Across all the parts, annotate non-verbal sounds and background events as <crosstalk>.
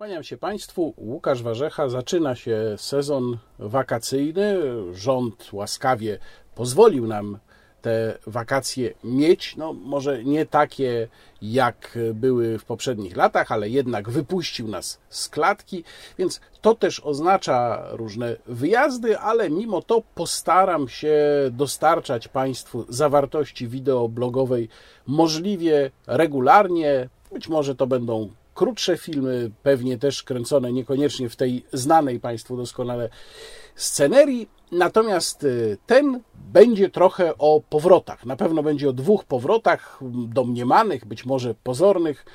Kłaniam się Państwu. Łukasz Warzecha. Zaczyna się sezon wakacyjny. Rząd łaskawie pozwolił nam te wakacje mieć. No, może nie takie, jak były w poprzednich latach, ale jednak wypuścił nas z klatki, więc to też oznacza różne wyjazdy, ale mimo to postaram się dostarczać Państwu zawartości wideoblogowej możliwie regularnie. Być może to będą krótsze filmy, pewnie też kręcone niekoniecznie w tej znanej Państwu doskonale scenerii. Natomiast y, ten będzie trochę o powrotach. Na pewno będzie o dwóch powrotach domniemanych, być może pozornych.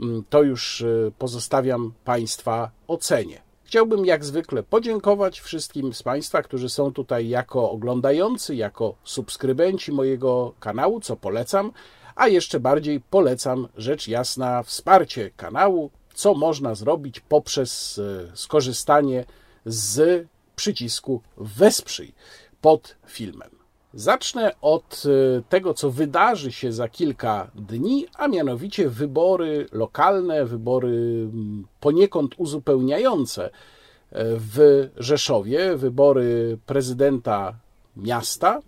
Mm, to już y, pozostawiam Państwa ocenie. Chciałbym jak zwykle podziękować wszystkim z Państwa, którzy są tutaj jako oglądający, jako subskrybenci mojego kanału, co polecam a jeszcze bardziej polecam rzecz jasna wsparcie kanału, co można zrobić poprzez e, skorzystanie z przycisku Wesprzyj pod filmem. Zacznę od e, tego, co wydarzy się za kilka dni, a mianowicie wybory lokalne, wybory poniekąd uzupełniające e, w Rzeszowie, wybory prezydenta miasta.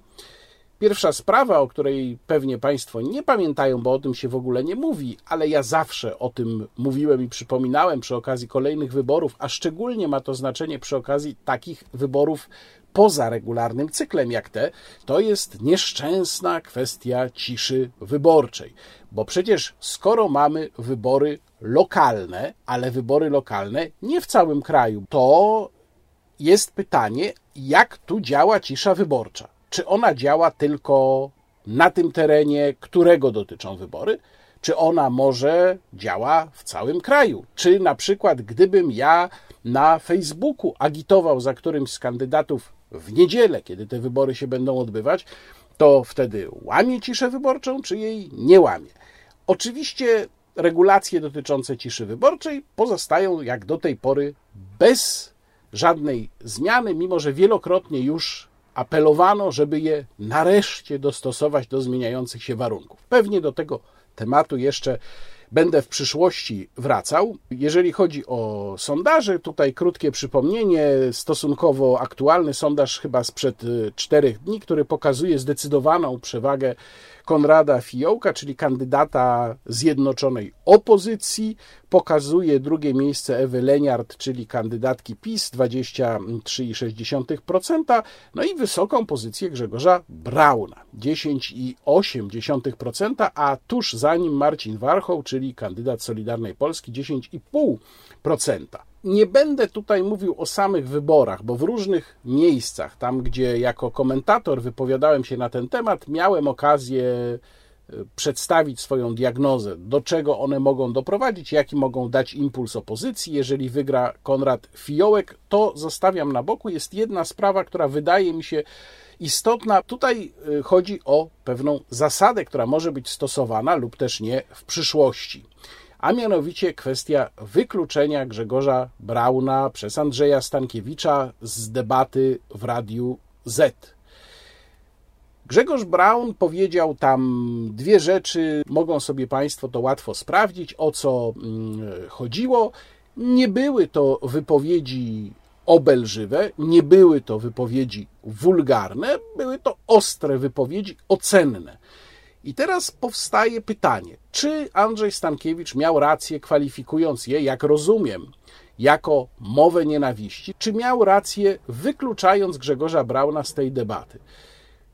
Pierwsza sprawa, o której pewnie Państwo nie pamiętają, bo o tym się w ogóle nie mówi, ale ja zawsze o tym mówiłem i przypominałem przy okazji kolejnych wyborów, a szczególnie ma to znaczenie przy okazji takich wyborów poza regularnym cyklem jak te, to jest nieszczęsna kwestia ciszy wyborczej. Bo przecież skoro mamy wybory lokalne, ale wybory lokalne nie w całym kraju, to jest pytanie, jak tu działa cisza wyborcza czy ona działa tylko na tym terenie, którego dotyczą wybory, czy ona może działa w całym kraju. Czy na przykład, gdybym ja na Facebooku agitował za którymś z kandydatów w niedzielę, kiedy te wybory się będą odbywać, to wtedy łamie ciszę wyborczą, czy jej nie łamie. Oczywiście regulacje dotyczące ciszy wyborczej pozostają jak do tej pory bez żadnej zmiany, mimo że wielokrotnie już apelowano, żeby je nareszcie dostosować do zmieniających się warunków. Pewnie do tego tematu jeszcze będę w przyszłości wracał. Jeżeli chodzi o sondaże, tutaj krótkie przypomnienie, stosunkowo aktualny sondaż chyba sprzed y, czterech dni, który pokazuje zdecydowaną przewagę Konrada Fiołka, czyli kandydata zjednoczonej opozycji. Pokazuje drugie miejsce Ewy Leniart, czyli kandydatki PiS, 23,6%. No i wysoką pozycję Grzegorza Brauna, 10,8%, a tuż za nim Marcin Warchoł, czyli kandydat Solidarnej Polski, 10,5% nie będę tutaj mówił o samych wyborach, bo w różnych miejscach, tam gdzie jako komentator wypowiadałem się na ten temat, miałem okazję e, przedstawić swoją diagnozę, do czego one mogą doprowadzić, jaki mogą dać impuls opozycji. Jeżeli wygra Konrad Fiołek, to zostawiam na boku. Jest jedna sprawa, która wydaje mi się istotna. Tutaj e, chodzi o pewną zasadę, która może być stosowana lub też nie w przyszłości a mianowicie kwestia wykluczenia Grzegorza Brauna przez Andrzeja Stankiewicza z debaty w Radiu Z. Grzegorz Braun powiedział tam dwie rzeczy, mogą sobie Państwo to łatwo sprawdzić, o co mm, chodziło. Nie były to wypowiedzi obelżywe, nie były to wypowiedzi wulgarne, były to ostre wypowiedzi, ocenne. I teraz powstaje pytanie, czy Andrzej Stankiewicz miał rację, kwalifikując je, jak rozumiem, jako mowę nienawiści, czy miał rację, wykluczając Grzegorza Brauna z tej debaty?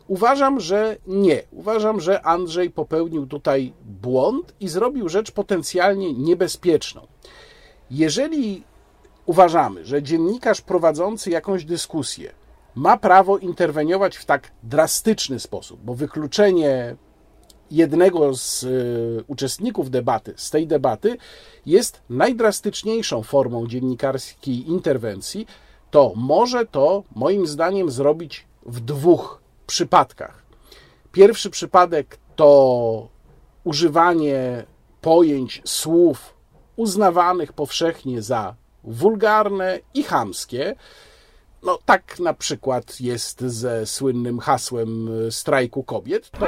Uważam, że nie. Uważam, że Andrzej popełnił tutaj błąd i zrobił rzecz potencjalnie niebezpieczną. Jeżeli uważamy, że dziennikarz prowadzący jakąś dyskusję ma prawo interweniować w tak drastyczny sposób, bo wykluczenie jednego z y, uczestników debaty, z tej debaty, jest najdrastyczniejszą formą dziennikarskiej interwencji, to może to moim zdaniem zrobić w dwóch przypadkach. Pierwszy przypadek to używanie pojęć, słów uznawanych powszechnie za wulgarne i chamskie. No tak na przykład jest ze słynnym hasłem strajku kobiet. To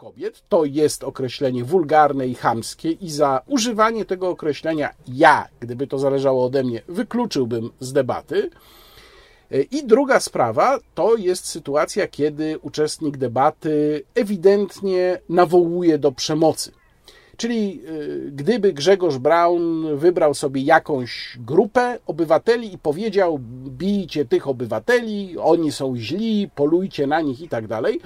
kobiet. To jest określenie wulgarne i chamskie i za używanie tego określenia ja, gdyby to zależało ode mnie, wykluczyłbym z debaty. I druga sprawa to jest sytuacja, kiedy uczestnik debaty ewidentnie nawołuje do przemocy. Czyli y, gdyby Grzegorz Braun wybrał sobie jakąś grupę obywateli i powiedział: bijcie tych obywateli, oni są źli, polujcie na nich i tak dalej,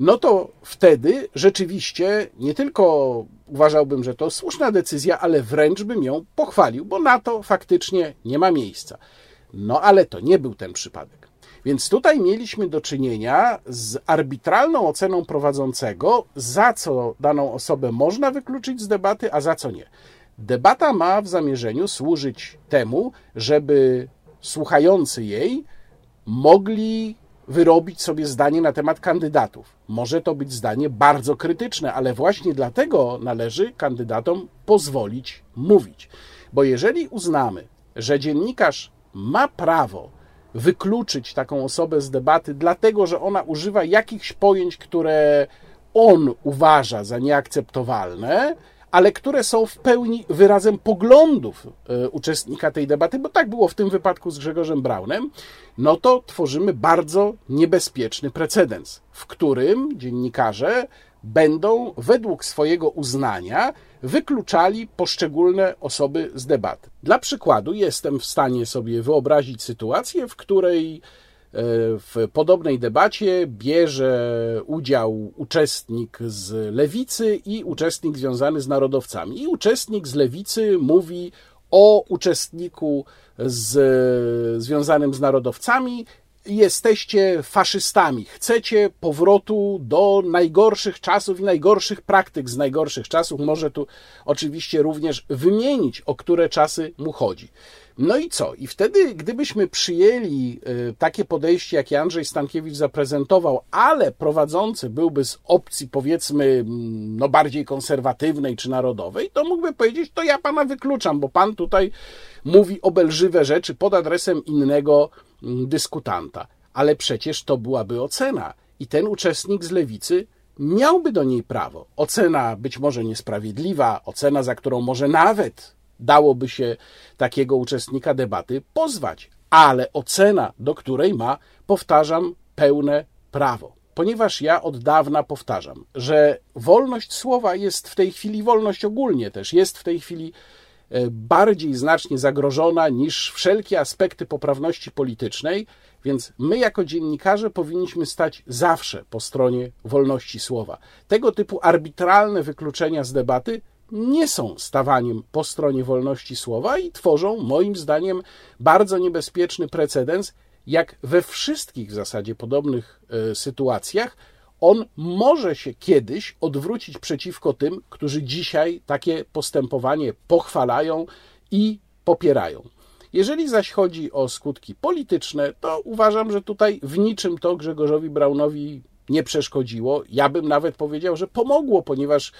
no to wtedy rzeczywiście nie tylko uważałbym, że to słuszna decyzja, ale wręcz bym ją pochwalił, bo na to faktycznie nie ma miejsca. No ale to nie był ten przypadek. Więc tutaj mieliśmy do czynienia z arbitralną oceną prowadzącego, za co daną osobę można wykluczyć z debaty, a za co nie. Debata ma w zamierzeniu służyć temu, żeby słuchający jej mogli wyrobić sobie zdanie na temat kandydatów. Może to być zdanie bardzo krytyczne, ale właśnie dlatego należy kandydatom pozwolić mówić. Bo jeżeli uznamy, że dziennikarz ma prawo wykluczyć taką osobę z debaty, dlatego że ona używa jakichś pojęć, które on uważa za nieakceptowalne, ale które są w pełni wyrazem poglądów e, uczestnika tej debaty, bo tak było w tym wypadku z Grzegorzem Braunem, no to tworzymy bardzo niebezpieczny precedens, w którym dziennikarze będą według swojego uznania wykluczali poszczególne osoby z debaty. Dla przykładu, jestem w stanie sobie wyobrazić sytuację, w której w podobnej debacie bierze udział uczestnik z lewicy i uczestnik związany z narodowcami. I uczestnik z lewicy mówi o uczestniku z, związanym z narodowcami jesteście faszystami, chcecie powrotu do najgorszych czasów i najgorszych praktyk z najgorszych czasów. Może tu oczywiście również wymienić, o które czasy mu chodzi. No i co? I wtedy, gdybyśmy przyjęli y, takie podejście, jakie Andrzej Stankiewicz zaprezentował, ale prowadzący byłby z opcji, powiedzmy, mm, no bardziej konserwatywnej czy narodowej, to mógłby powiedzieć, to ja pana wykluczam, bo pan tutaj mówi obelżywe rzeczy pod adresem innego mm, dyskutanta. Ale przecież to byłaby ocena. I ten uczestnik z lewicy miałby do niej prawo. Ocena być może niesprawiedliwa, ocena, za którą może nawet dałoby się takiego uczestnika debaty pozwać, ale ocena, do której ma, powtarzam, pełne prawo. Ponieważ ja od dawna powtarzam, że wolność słowa jest w tej chwili, wolność ogólnie też jest w tej chwili e, bardziej znacznie zagrożona niż wszelkie aspekty poprawności politycznej, więc my jako dziennikarze powinniśmy stać zawsze po stronie wolności słowa. Tego typu arbitralne wykluczenia z debaty nie są stawaniem po stronie wolności słowa i tworzą, moim zdaniem, bardzo niebezpieczny precedens, jak we wszystkich w zasadzie podobnych e, sytuacjach, on może się kiedyś odwrócić przeciwko tym, którzy dzisiaj takie postępowanie pochwalają i popierają. Jeżeli zaś chodzi o skutki polityczne, to uważam, że tutaj w niczym to Grzegorzowi Braunowi nie przeszkodziło. Ja bym nawet powiedział, że pomogło, ponieważ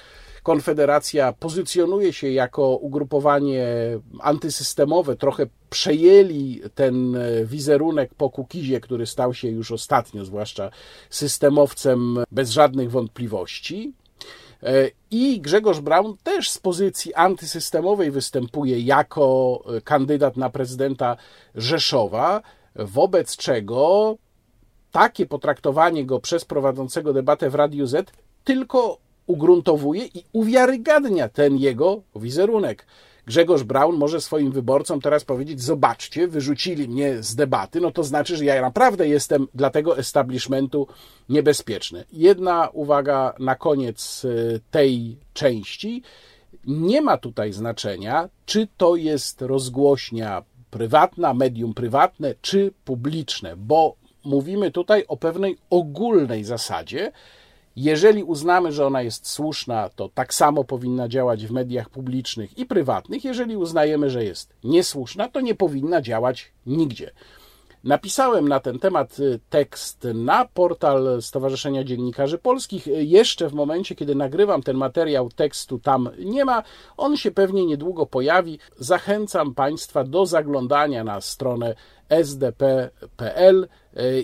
Konfederacja pozycjonuje się jako ugrupowanie antysystemowe, trochę przejęli ten wizerunek po Kukizie, który stał się już ostatnio, zwłaszcza systemowcem bez żadnych wątpliwości. I Grzegorz Braun też z pozycji antysystemowej występuje jako kandydat na prezydenta Rzeszowa, wobec czego takie potraktowanie go przez prowadzącego debatę w Radiu Z tylko ugruntowuje i uwiarygadnia ten jego wizerunek. Grzegorz Braun może swoim wyborcom teraz powiedzieć: Zobaczcie, wyrzucili mnie z debaty, no to znaczy, że ja naprawdę jestem dla tego establishmentu niebezpieczny. Jedna uwaga na koniec y, tej części. Nie ma tutaj znaczenia, czy to jest rozgłośnia prywatna, medium prywatne, czy publiczne, bo mówimy tutaj o pewnej ogólnej zasadzie, jeżeli uznamy, że ona jest słuszna, to tak samo powinna działać w mediach publicznych i prywatnych. Jeżeli uznajemy, że jest niesłuszna, to nie powinna działać nigdzie. Napisałem na ten temat y, tekst na portal Stowarzyszenia Dziennikarzy Polskich. Jeszcze w momencie, kiedy nagrywam ten materiał, tekstu tam nie ma. On się pewnie niedługo pojawi. Zachęcam Państwa do zaglądania na stronę sdp.pl y,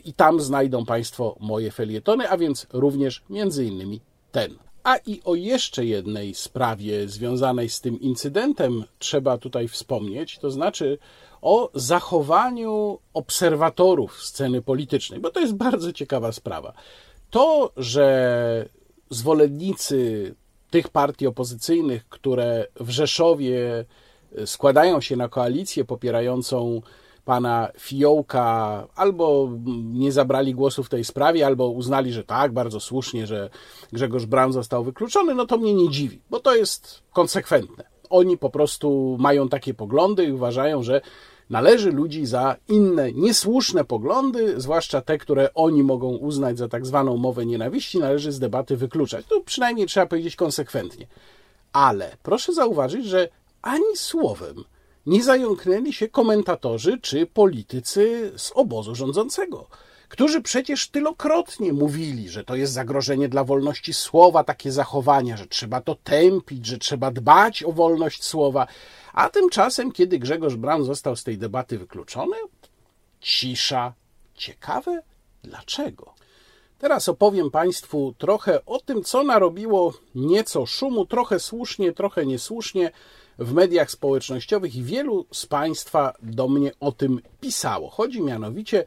i tam znajdą Państwo moje felietony, a więc również między innymi ten. A i o jeszcze jednej sprawie związanej z tym incydentem trzeba tutaj wspomnieć, to znaczy o zachowaniu obserwatorów sceny politycznej, bo to jest bardzo ciekawa sprawa. To, że zwolennicy tych partii opozycyjnych, które w Rzeszowie składają się na koalicję popierającą pana Fiołka, albo nie zabrali głosu w tej sprawie, albo uznali, że tak, bardzo słusznie, że Grzegorz Braun został wykluczony, no to mnie nie dziwi, bo to jest konsekwentne. Oni po prostu mają takie poglądy i uważają, że należy ludzi za inne, niesłuszne poglądy, zwłaszcza te, które oni mogą uznać za tak zwaną mowę nienawiści, należy z debaty wykluczać. To przynajmniej trzeba powiedzieć konsekwentnie. Ale proszę zauważyć, że ani słowem nie zająknęli się komentatorzy czy politycy z obozu rządzącego, którzy przecież tylokrotnie mówili, że to jest zagrożenie dla wolności słowa, takie zachowania, że trzeba to tępić, że trzeba dbać o wolność słowa. A tymczasem, kiedy Grzegorz Braun został z tej debaty wykluczony, cisza. Ciekawe dlaczego. Teraz opowiem Państwu trochę o tym, co narobiło nieco szumu, trochę słusznie, trochę niesłusznie w mediach społecznościowych i wielu z Państwa do mnie o tym pisało. Chodzi mianowicie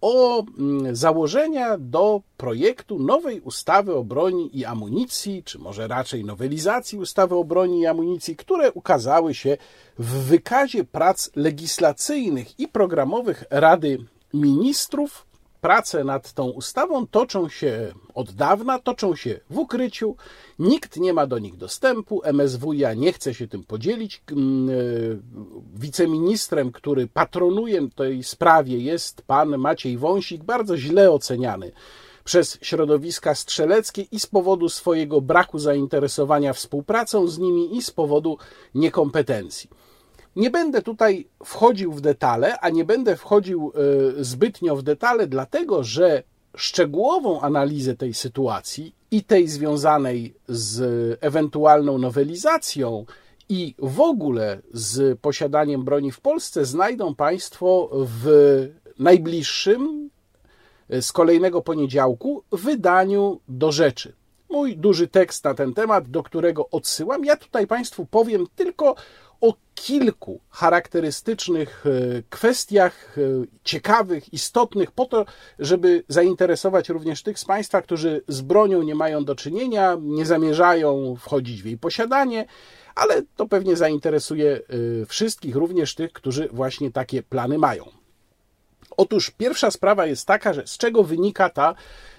o mm, założenia do projektu nowej ustawy o broni i amunicji, czy może raczej nowelizacji ustawy o broni i amunicji, które ukazały się w wykazie prac legislacyjnych i programowych Rady Ministrów prace nad tą ustawą toczą się od dawna, toczą się w ukryciu, nikt nie ma do nich dostępu, MSWiA nie chce się tym podzielić. Mm, e, wiceministrem, który patronuje tej sprawie jest pan Maciej Wąsik, bardzo źle oceniany przez środowiska strzeleckie i z powodu swojego braku zainteresowania współpracą z nimi i z powodu niekompetencji. Nie będę tutaj wchodził w detale, a nie będę wchodził e, zbytnio w detale, dlatego że szczegółową analizę tej sytuacji i tej związanej z ewentualną nowelizacją i w ogóle z posiadaniem broni w Polsce znajdą Państwo w najbliższym e, z kolejnego poniedziałku wydaniu do rzeczy. Mój duży tekst na ten temat, do którego odsyłam. Ja tutaj Państwu powiem tylko kilku charakterystycznych e, kwestiach, e, ciekawych, istotnych, po to, żeby zainteresować również tych z Państwa, którzy z bronią nie mają do czynienia, nie zamierzają wchodzić w jej posiadanie, ale to pewnie zainteresuje e, wszystkich, również tych, którzy właśnie takie plany mają. Otóż pierwsza sprawa jest taka, że z czego wynika ta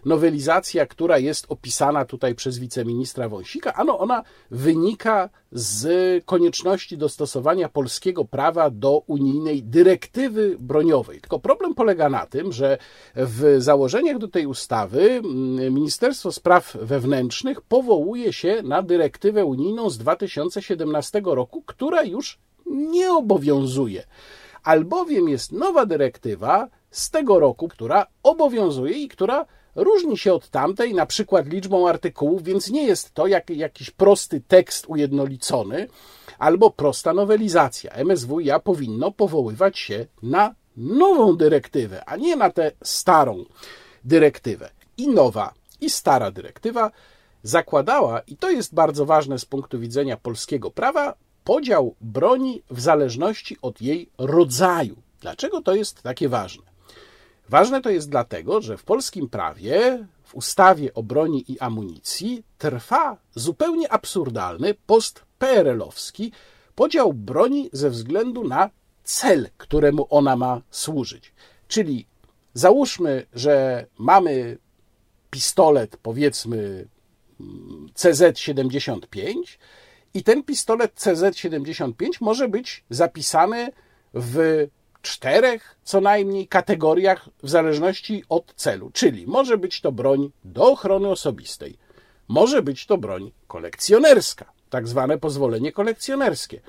nowelizacja, która jest opisana tutaj przez wiceministra Wąsika? Ano ona wynika z konieczności dostosowania polskiego prawa do unijnej dyrektywy broniowej. Tylko problem polega na tym, że w założeniach do tej ustawy mm, Ministerstwo Spraw Wewnętrznych powołuje się na dyrektywę unijną z 2017 roku, która już nie obowiązuje albowiem jest nowa dyrektywa z tego roku, która obowiązuje i która różni się od tamtej, na przykład liczbą artykułów, więc nie jest to jak, jakiś prosty tekst ujednolicony albo prosta nowelizacja. MSWiA powinno powoływać się na nową dyrektywę, a nie na tę starą dyrektywę. I nowa, i stara dyrektywa zakładała, i to jest bardzo ważne z punktu widzenia polskiego prawa, podział broni w zależności od jej rodzaju. Dlaczego to jest takie ważne? Ważne to jest dlatego, że w polskim prawie, w ustawie o broni i amunicji trwa zupełnie absurdalny, post-PRL-owski podział broni ze względu na cel, któremu ona ma służyć. Czyli załóżmy, że mamy pistolet, powiedzmy CZ-75, i ten pistolet CZ75 może być zapisany w czterech co najmniej kategoriach w zależności od celu. Czyli może być to broń do ochrony osobistej, może być to broń kolekcjonerska, tak zwane pozwolenie kolekcjonerskie,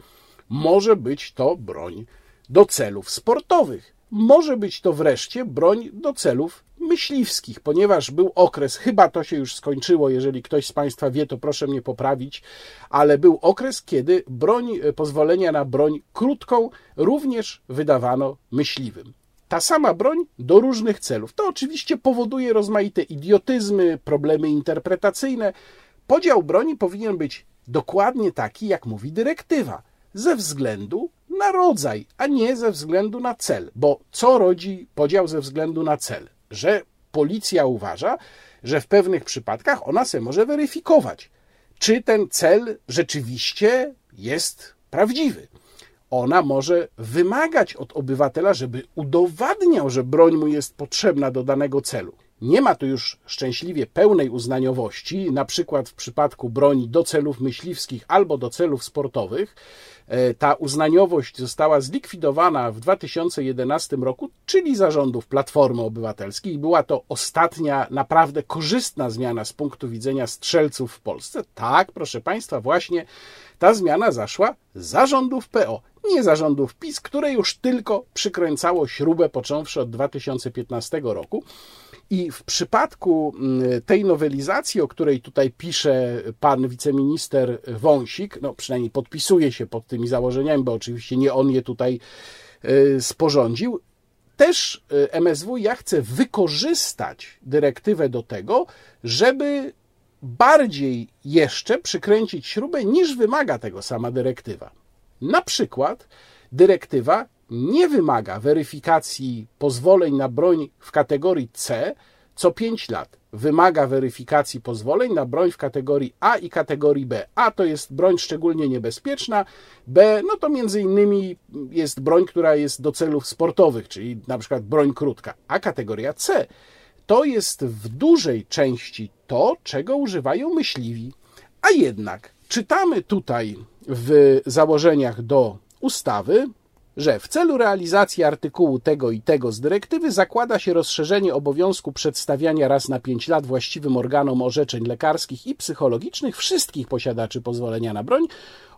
może być to broń do celów sportowych, może być to wreszcie broń do celów myśliwskich, ponieważ był okres, chyba to się już skończyło, jeżeli ktoś z Państwa wie, to proszę mnie poprawić, ale był okres, kiedy broń, e, pozwolenia na broń krótką również wydawano myśliwym. Ta sama broń do różnych celów. To oczywiście powoduje rozmaite idiotyzmy, problemy interpretacyjne. podział broni powinien być dokładnie taki, jak mówi dyrektywa, ze względu na rodzaj, a nie ze względu na cel. Bo co rodzi podział ze względu na cel? Że policja uważa, że w pewnych przypadkach ona se może weryfikować, czy ten cel rzeczywiście jest prawdziwy. Ona może wymagać od obywatela, żeby udowadniał, że broń mu jest potrzebna do danego celu. Nie ma tu już szczęśliwie pełnej uznaniowości, na przykład w przypadku broni do celów myśliwskich albo do celów sportowych. E, ta uznaniowość została zlikwidowana w 2011 roku, czyli zarządów Platformy Obywatelskiej. Była to ostatnia naprawdę korzystna zmiana z punktu widzenia strzelców w Polsce. Tak, proszę Państwa, właśnie ta zmiana zaszła zarządów PO, nie zarządów PiS, które już tylko przykręcało śrubę począwszy od 2015 roku. I w przypadku mm, tej nowelizacji, o której tutaj pisze pan wiceminister Wąsik, no przynajmniej podpisuje się pod tymi założeniami, bo oczywiście nie on je tutaj y, sporządził, też y, MSW ja chcę wykorzystać dyrektywę do tego, żeby bardziej jeszcze przykręcić śrubę niż wymaga tego sama dyrektywa. Na przykład dyrektywa nie wymaga weryfikacji pozwoleń na broń w kategorii C co 5 lat. Wymaga weryfikacji pozwoleń na broń w kategorii A i kategorii B. A to jest broń szczególnie niebezpieczna, B no to między innymi jest broń, która jest do celów sportowych, czyli na przykład broń krótka. A kategoria C to jest w dużej części to, czego używają myśliwi. A jednak czytamy tutaj w założeniach do ustawy, że w celu realizacji artykułu tego i tego z dyrektywy zakłada się rozszerzenie obowiązku przedstawiania raz na pięć lat właściwym organom orzeczeń lekarskich i psychologicznych wszystkich posiadaczy pozwolenia na broń.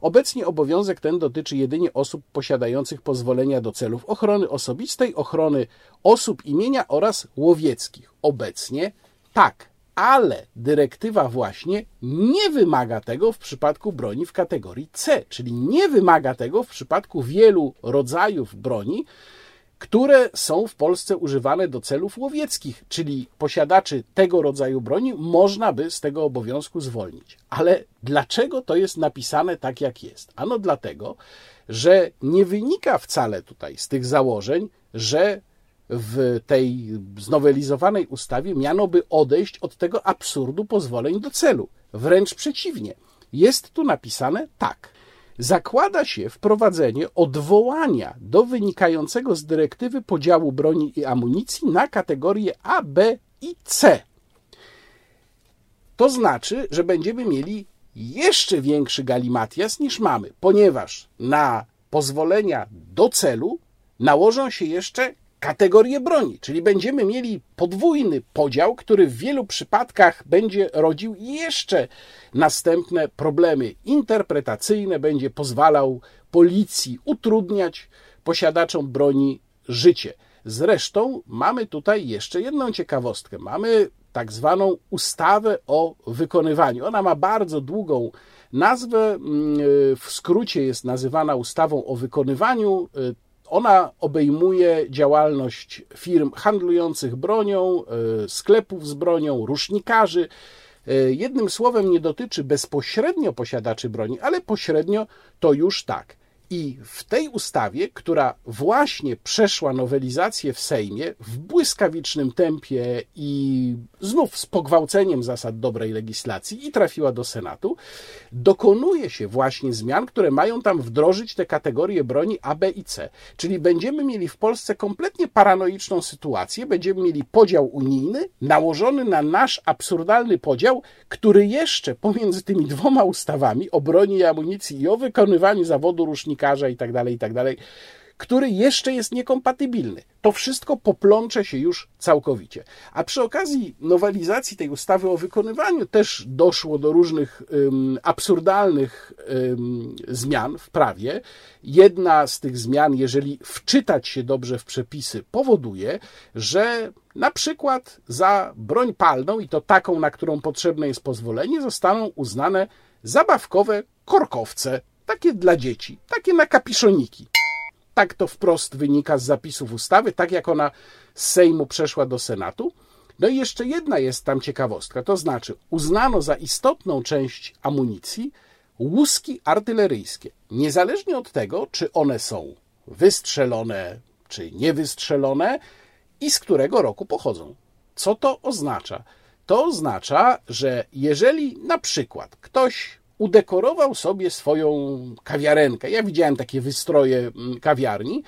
Obecnie obowiązek ten dotyczy jedynie osób posiadających pozwolenia do celów ochrony osobistej, ochrony osób imienia oraz łowieckich. Obecnie tak, ale dyrektywa właśnie nie wymaga tego w przypadku broni w kategorii C, czyli nie wymaga tego w przypadku wielu rodzajów broni, które są w Polsce używane do celów łowieckich, czyli posiadaczy tego rodzaju broni można by z tego obowiązku zwolnić. Ale dlaczego to jest napisane tak, jak jest? Ano dlatego, że nie wynika wcale tutaj z tych założeń, że w tej znowelizowanej ustawie miano by odejść od tego absurdu pozwoleń do celu. Wręcz przeciwnie. Jest tu napisane tak. Zakłada się wprowadzenie odwołania do wynikającego z dyrektywy podziału broni i amunicji na kategorie A, B i C. To znaczy, że będziemy mieli jeszcze większy galimatias niż mamy, ponieważ na pozwolenia do celu nałożą się jeszcze kategorie broni, czyli będziemy mieli podwójny podział, który w wielu przypadkach będzie rodził jeszcze następne problemy interpretacyjne, będzie pozwalał policji utrudniać posiadaczom broni życie. Zresztą mamy tutaj jeszcze jedną ciekawostkę. Mamy tak zwaną ustawę o wykonywaniu. Ona ma bardzo długą nazwę, mm, w skrócie jest nazywana ustawą o wykonywaniu. Ona obejmuje działalność firm handlujących bronią, e, sklepów z bronią, rusznikarzy. E, jednym słowem nie dotyczy bezpośrednio posiadaczy broni, ale pośrednio to już tak. I w tej ustawie, która właśnie przeszła nowelizację w Sejmie w błyskawicznym tempie i znów z pogwałceniem zasad dobrej legislacji i trafiła do Senatu, dokonuje się właśnie zmian, które mają tam wdrożyć te kategorie broni A, B i C. Czyli będziemy mieli w Polsce kompletnie paranoiczną sytuację, będziemy mieli podział unijny nałożony na nasz absurdalny podział, który jeszcze pomiędzy tymi dwoma ustawami o broni i amunicji i o wykonywaniu zawodu rusznika dziennikarza i tak dalej, i tak dalej, który jeszcze jest niekompatybilny. To wszystko poplącze się już całkowicie. A przy okazji nowelizacji tej ustawy o wykonywaniu też doszło do różnych um, absurdalnych um, zmian w prawie. Jedna z tych zmian, jeżeli wczytać się dobrze w przepisy, powoduje, że na przykład za broń palną, i to taką, na którą potrzebne jest pozwolenie, zostaną uznane zabawkowe korkowce takie dla dzieci, takie na kapiszoniki. Tak to wprost wynika z zapisów ustawy, tak jak ona z Sejmu przeszła do Senatu. No i jeszcze jedna jest tam ciekawostka, to znaczy uznano za istotną część amunicji łuski artyleryjskie, niezależnie od tego, czy one są wystrzelone, czy niewystrzelone i z którego roku pochodzą. Co to oznacza? To oznacza, że jeżeli na przykład ktoś udekorował sobie swoją kawiarenkę, ja widziałem takie wystroje mm, kawiarni,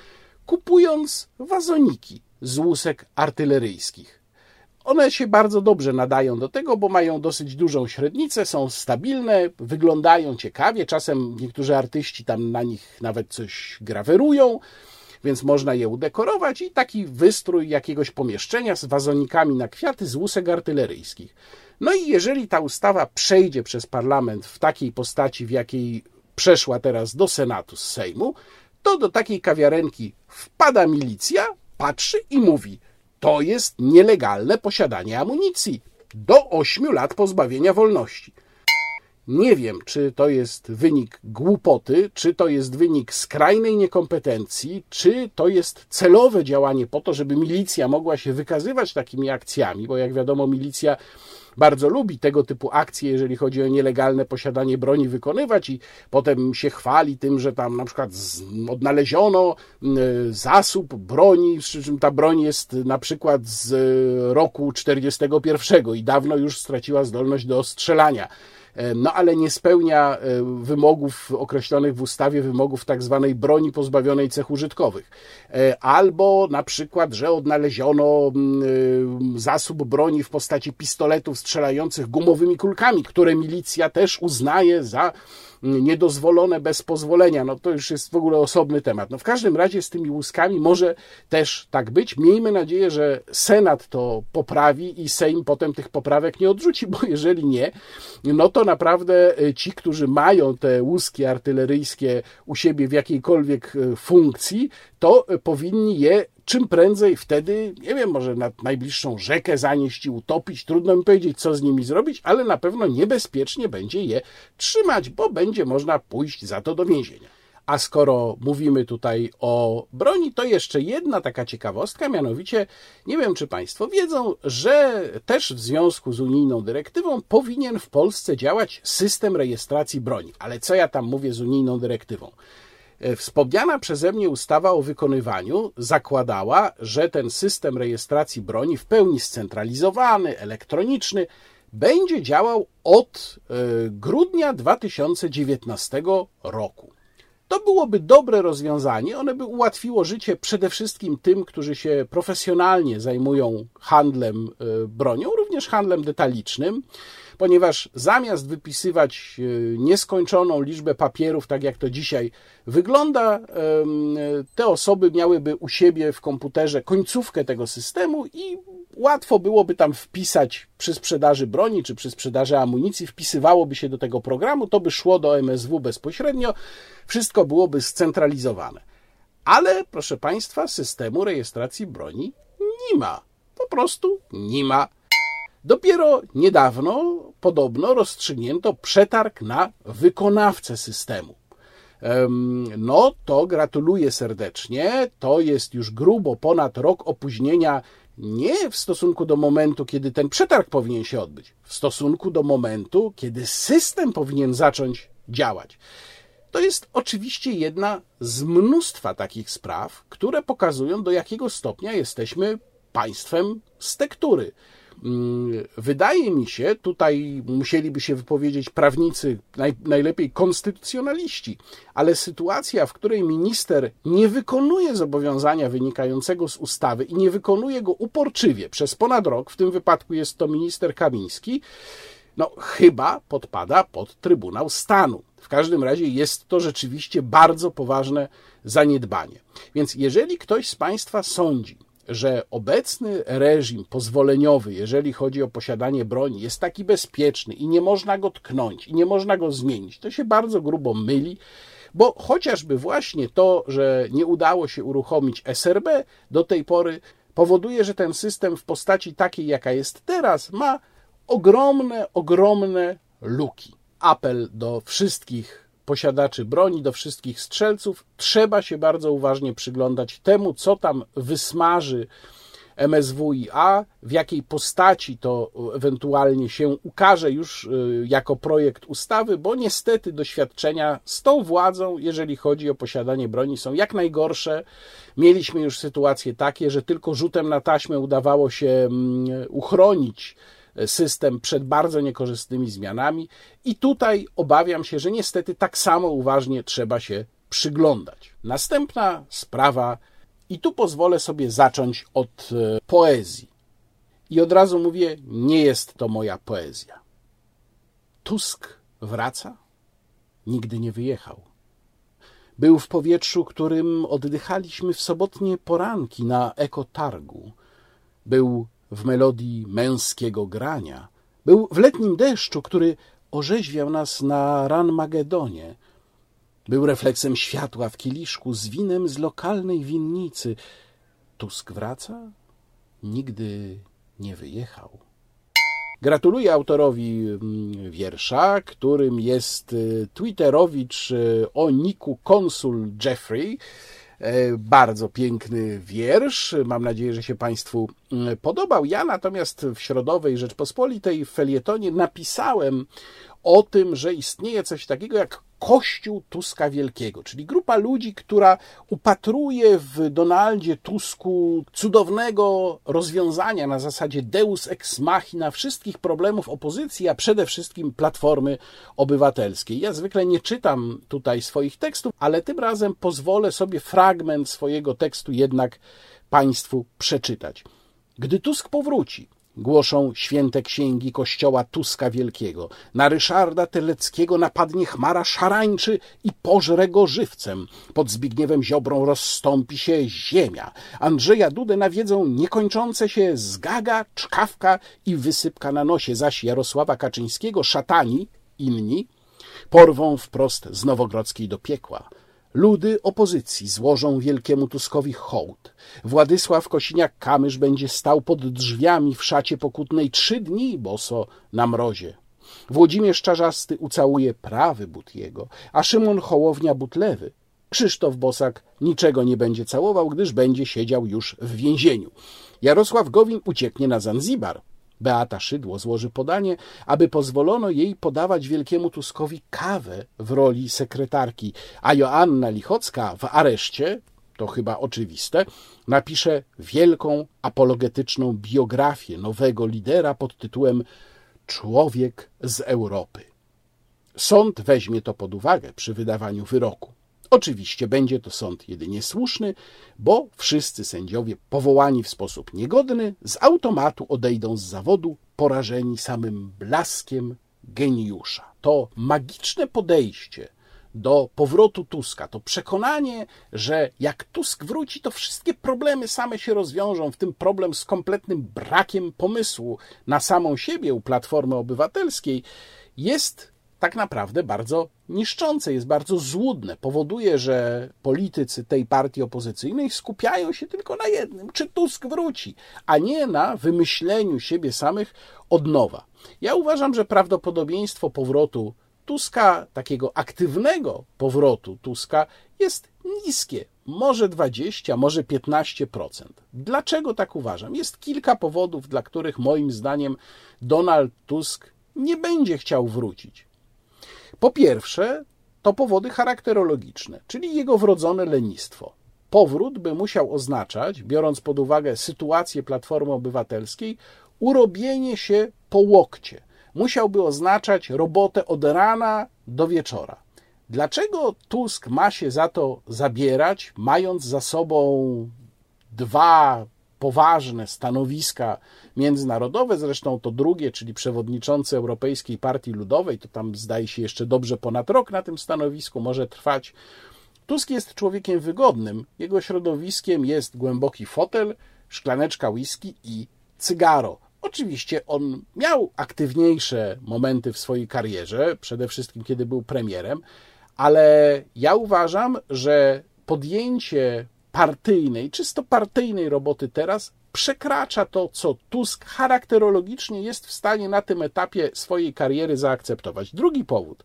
kupując wazoniki z łusek artyleryjskich. One się bardzo dobrze nadają do tego, bo mają dosyć dużą średnicę, są stabilne, wyglądają ciekawie. Czasem niektórzy artyści tam na nich nawet coś grawerują, więc można je udekorować i taki wystrój jakiegoś pomieszczenia z wazonikami na kwiaty z łusek artyleryjskich. No i jeżeli ta ustawa przejdzie przez parlament w takiej postaci, w jakiej przeszła teraz do Senatu z Sejmu, to do takiej kawiarenki wpada milicja, patrzy i mówi: To jest nielegalne posiadanie amunicji. Do ośmiu lat pozbawienia wolności. Nie wiem, czy to jest wynik głupoty, czy to jest wynik skrajnej niekompetencji, czy to jest celowe działanie po to, żeby milicja mogła się wykazywać takimi akcjami, bo jak wiadomo, milicja bardzo lubi tego typu akcje, jeżeli chodzi o nielegalne posiadanie broni wykonywać i potem się chwali tym, że tam na przykład odnaleziono zasób broni, przy czym ta broń jest na przykład z roku 41 i dawno już straciła zdolność do strzelania no ale nie spełnia e, wymogów określonych w ustawie, wymogów tak zwanej broni pozbawionej cech użytkowych. E, albo na przykład, że odnaleziono zasób broni w postaci pistoletów strzelających gumowymi kulkami, które milicja też uznaje za niedozwolone bez pozwolenia. No to już jest w ogóle osobny temat. No w każdym razie z tymi łuskami może też tak być. Miejmy nadzieję, że Senat to poprawi i Sejm potem tych poprawek nie odrzuci, bo <laughs> jeżeli nie, no to naprawdę e, ci, którzy mają te łuski artyleryjskie u siebie w jakiejkolwiek e, funkcji, to e, powinni je czym prędzej wtedy, nie wiem, może na najbliższą rzekę zanieść i utopić. Trudno mi powiedzieć, co z nimi zrobić, ale na pewno niebezpiecznie będzie je trzymać, bo będzie można pójść za to do więzienia. A skoro mówimy tutaj o broni, to jeszcze jedna taka ciekawostka, mianowicie nie wiem, czy Państwo wiedzą, że też w związku z unijną dyrektywą powinien w Polsce działać system rejestracji broni. Ale co ja tam mówię z unijną dyrektywą? E, wspomniana przeze mnie ustawa o wykonywaniu zakładała, że ten system rejestracji broni w pełni scentralizowany, elektroniczny, będzie działał od e, grudnia 2019 roku. To byłoby dobre rozwiązanie, one by ułatwiło życie przede wszystkim tym, którzy się profesjonalnie zajmują handlem e, bronią, również handlem detalicznym ponieważ zamiast wypisywać e, nieskończoną liczbę papierów, tak jak to dzisiaj wygląda, te osoby miałyby u siebie w komputerze końcówkę tego systemu i łatwo byłoby tam wpisać przy sprzedaży broni czy przy sprzedaży amunicji, wpisywałoby się do tego programu, to by szło do MSW bezpośrednio, wszystko byłoby scentralizowane. Ale, proszę Państwa, systemu rejestracji broni nie ma. Po prostu nie ma. Dopiero niedawno podobno rozstrzygnięto przetarg na wykonawcę systemu. No to gratuluję serdecznie. To jest już grubo ponad rok opóźnienia nie w stosunku do momentu, kiedy ten przetarg powinien się odbyć, w stosunku do momentu, kiedy system powinien zacząć działać. To jest oczywiście jedna z mnóstwa takich spraw, które pokazują, do jakiego stopnia jesteśmy państwem z tektury. Mm, wydaje mi się, tutaj musieliby się wypowiedzieć prawnicy, naj, najlepiej konstytucjonaliści, ale sytuacja, w której minister nie wykonuje zobowiązania wynikającego z ustawy i nie wykonuje go uporczywie przez ponad rok, w tym wypadku jest to minister Kamiński, no chyba podpada pod Trybunał Stanu. W każdym razie jest to rzeczywiście bardzo poważne zaniedbanie. Więc jeżeli ktoś z Państwa sądzi, że obecny reżim pozwoleniowy, jeżeli chodzi o posiadanie broni, jest taki bezpieczny i nie można go tknąć i nie można go zmienić, to się bardzo grubo myli, bo chociażby właśnie to, że nie udało się uruchomić SRB do tej pory, powoduje, że ten system w postaci takiej, jaka jest teraz, ma ogromne, ogromne luki. Apel do wszystkich posiadaczy broni, do wszystkich strzelców, trzeba się bardzo uważnie przyglądać temu, co tam wysmaży MSWiA, w jakiej postaci to ewentualnie się ukaże już y, jako projekt ustawy, bo niestety doświadczenia z tą władzą, jeżeli chodzi o posiadanie broni, są jak najgorsze. Mieliśmy już sytuacje takie, że tylko rzutem na taśmę udawało się mm, uchronić system przed bardzo niekorzystnymi zmianami, i tutaj obawiam się, że niestety tak samo uważnie trzeba się przyglądać. Następna sprawa, i tu pozwolę sobie zacząć od e, poezji. I od razu mówię, nie jest to moja poezja. Tusk wraca? Nigdy nie wyjechał. Był w powietrzu, którym oddychaliśmy w sobotnie poranki na ekotargu. Był w melodii męskiego grania. Był w letnim deszczu, który orzeźwiał nas na Ranmagedonie. Był refleksem światła w kieliszku z winem z lokalnej winnicy. Tusk wraca? Nigdy nie wyjechał. Gratuluję autorowi mm, wiersza, którym jest y, Twitterowicz y, o niku konsul Jeffrey. E, bardzo piękny wiersz. Mam nadzieję, że się Państwu mm, podobał. Ja natomiast w Środowej Rzeczpospolitej w felietonie napisałem o tym, że istnieje coś takiego jak Kościół Tuska Wielkiego, czyli grupa ludzi, która upatruje w Donaldzie Tusku cudownego rozwiązania na zasadzie deus ex machina wszystkich problemów opozycji, a przede wszystkim Platformy Obywatelskiej. Ja zwykle nie czytam tutaj swoich tekstów, ale tym razem pozwolę sobie fragment swojego tekstu jednak Państwu przeczytać. Gdy Tusk powróci, głoszą święte księgi kościoła Tuska Wielkiego. Na Ryszarda Teleckiego napadnie chmara szarańczy i pożre go żywcem. Pod Zbigniewem Ziobrą rozstąpi się ziemia. Andrzeja Dudę nawiedzą niekończące się zgaga, czkawka i wysypka na nosie, zaś Jarosława Kaczyńskiego szatani, inni, porwą wprost z Nowogrodzkiej do piekła. Ludy opozycji złożą wielkiemu Tuskowi hołd. Władysław Kosiniak-Kamysz będzie stał pod drzwiami w szacie pokutnej trzy dni boso na mrozie. Włodzimierz Czarzasty ucałuje prawy but jego, a Szymon Hołownia but lewy. Krzysztof Bosak niczego nie będzie całował, gdyż będzie siedział już w więzieniu. Jarosław Gowin ucieknie na Zanzibar. Beata Szydło złoży podanie, aby pozwolono jej podawać wielkiemu Tuskowi kawę w roli sekretarki, a Joanna Lichocka w areszcie, to chyba oczywiste, napisze wielką apologetyczną biografię nowego lidera pod tytułem Człowiek z Europy. Sąd weźmie to pod uwagę przy wydawaniu wyroku. Oczywiście będzie to sąd jedynie słuszny, bo wszyscy sędziowie powołani w sposób niegodny z automatu odejdą z zawodu porażeni samym blaskiem geniusza. To magiczne podejście do powrotu Tuska, to przekonanie, że jak Tusk wróci, to wszystkie problemy same się rozwiążą, w tym problem z kompletnym brakiem pomysłu na samą siebie u Platformy Obywatelskiej, jest tak naprawdę bardzo niszczące, jest bardzo złudne. Powoduje, że politycy tej partii opozycyjnej skupiają się tylko na jednym, czy Tusk wróci, a nie na wymyśleniu siebie samych od nowa. Ja uważam, że prawdopodobieństwo powrotu Tuska, takiego aktywnego powrotu Tuska, jest niskie. Może 20, może 15%. Dlaczego tak uważam? Jest kilka powodów, dla których moim zdaniem Donald Tusk nie będzie chciał wrócić. Po pierwsze, to powody charakterologiczne, czyli jego wrodzone lenistwo. Powrót by musiał oznaczać, biorąc pod uwagę sytuację Platformy Obywatelskiej, urobienie się po łokcie. Musiałby oznaczać robotę od rana do wieczora. Dlaczego Tusk ma się za to zabierać, mając za sobą dwa poważne stanowiska międzynarodowe, zresztą to drugie, czyli przewodniczący Europejskiej Partii Ludowej, to tam zdaje się jeszcze dobrze ponad rok na tym stanowisku może trwać. Tusk jest człowiekiem wygodnym. Jego środowiskiem jest głęboki fotel, szklaneczka whisky i cygaro. Oczywiście on miał aktywniejsze momenty w swojej karierze, przede wszystkim kiedy był premierem, ale ja uważam, że podjęcie partyjnej, czysto partyjnej roboty teraz przekracza to, co Tusk charakterologicznie jest w stanie na tym etapie swojej kariery zaakceptować. Drugi powód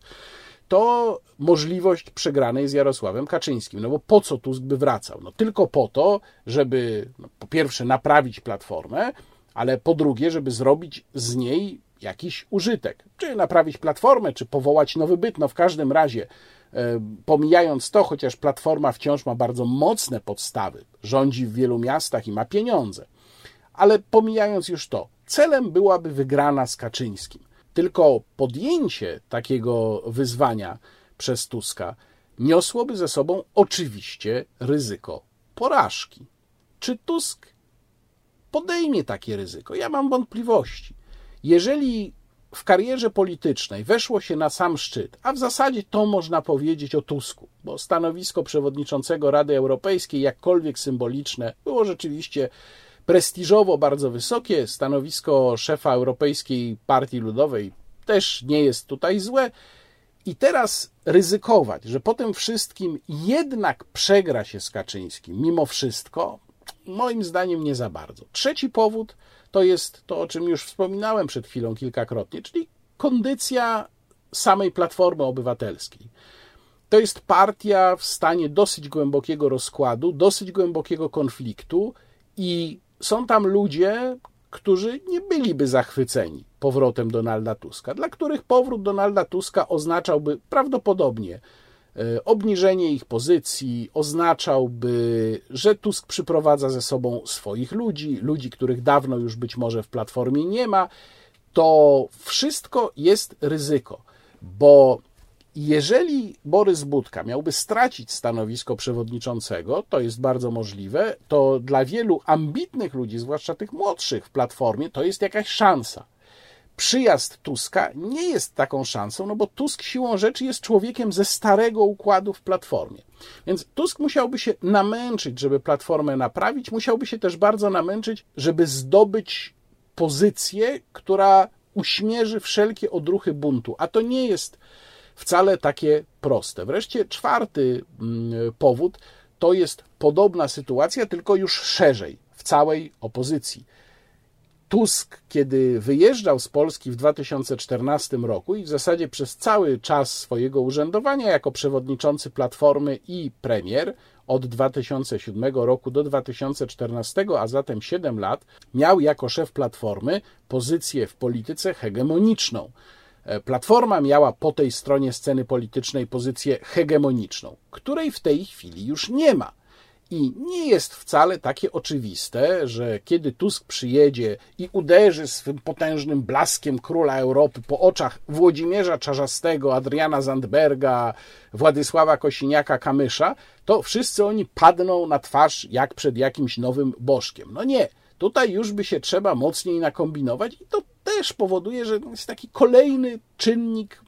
to możliwość przegranej z Jarosławem Kaczyńskim. No bo po co Tusk by wracał? No tylko po to, żeby no, po pierwsze naprawić platformę, ale po drugie, żeby zrobić z niej jakiś użytek. Czy naprawić platformę, czy powołać nowy byt. No w każdym razie, pomijając to, chociaż platforma wciąż ma bardzo mocne podstawy, rządzi w wielu miastach i ma pieniądze, ale pomijając już to, celem byłaby wygrana z Kaczyńskim. Tylko podjęcie takiego wyzwania przez Tuska niosłoby ze sobą oczywiście ryzyko porażki. Czy Tusk podejmie takie ryzyko? Ja mam wątpliwości. Jeżeli w karierze politycznej weszło się na sam szczyt, a w zasadzie to można powiedzieć o Tusku, bo stanowisko przewodniczącego Rady Europejskiej, jakkolwiek symboliczne, było rzeczywiście prestiżowo bardzo wysokie. Stanowisko szefa Europejskiej Partii Ludowej też nie jest tutaj złe. I teraz ryzykować, że po tym wszystkim jednak przegra się z Kaczyńskim, mimo wszystko, moim zdaniem nie za bardzo. Trzeci powód to jest to, o czym już wspominałem przed chwilą kilkakrotnie, czyli kondycja samej Platformy Obywatelskiej. To jest partia w stanie dosyć głębokiego rozkładu, dosyć głębokiego konfliktu i są tam ludzie, którzy nie byliby zachwyceni powrotem Donalda Tuska, dla których powrót Donalda Tuska oznaczałby prawdopodobnie obniżenie ich pozycji, oznaczałby, że Tusk przyprowadza ze sobą swoich ludzi, ludzi, których dawno już być może w platformie nie ma. To wszystko jest ryzyko, bo jeżeli Borys Budka miałby stracić stanowisko przewodniczącego, to jest bardzo możliwe, to dla wielu ambitnych ludzi, zwłaszcza tych młodszych w platformie, to jest jakaś szansa. Przyjazd Tuska nie jest taką szansą, no bo Tusk siłą rzeczy jest człowiekiem ze starego układu w platformie. Więc Tusk musiałby się namęczyć, żeby platformę naprawić, musiałby się też bardzo namęczyć, żeby zdobyć pozycję, która uśmierzy wszelkie odruchy buntu. A to nie jest wcale takie proste. Wreszcie czwarty mm, powód to jest podobna sytuacja, tylko już szerzej, w całej opozycji. Tusk, kiedy wyjeżdżał z Polski w 2014 roku i w zasadzie przez cały czas swojego urzędowania jako przewodniczący Platformy i premier od 2007 roku do 2014, a zatem 7 lat, miał jako szef Platformy pozycję w polityce hegemoniczną. E, Platforma miała po tej stronie sceny politycznej pozycję hegemoniczną, której w tej chwili już nie ma. I nie jest wcale takie oczywiste, że kiedy Tusk przyjedzie i uderzy swym potężnym blaskiem króla Europy po oczach Włodzimierza Czarzastego, Adriana Zandberga, Władysława Kosiniaka-Kamysza, to wszyscy oni padną na twarz jak przed jakimś nowym bożkiem. No nie, tutaj już by się trzeba mocniej nakombinować i to też powoduje, że jest taki kolejny czynnik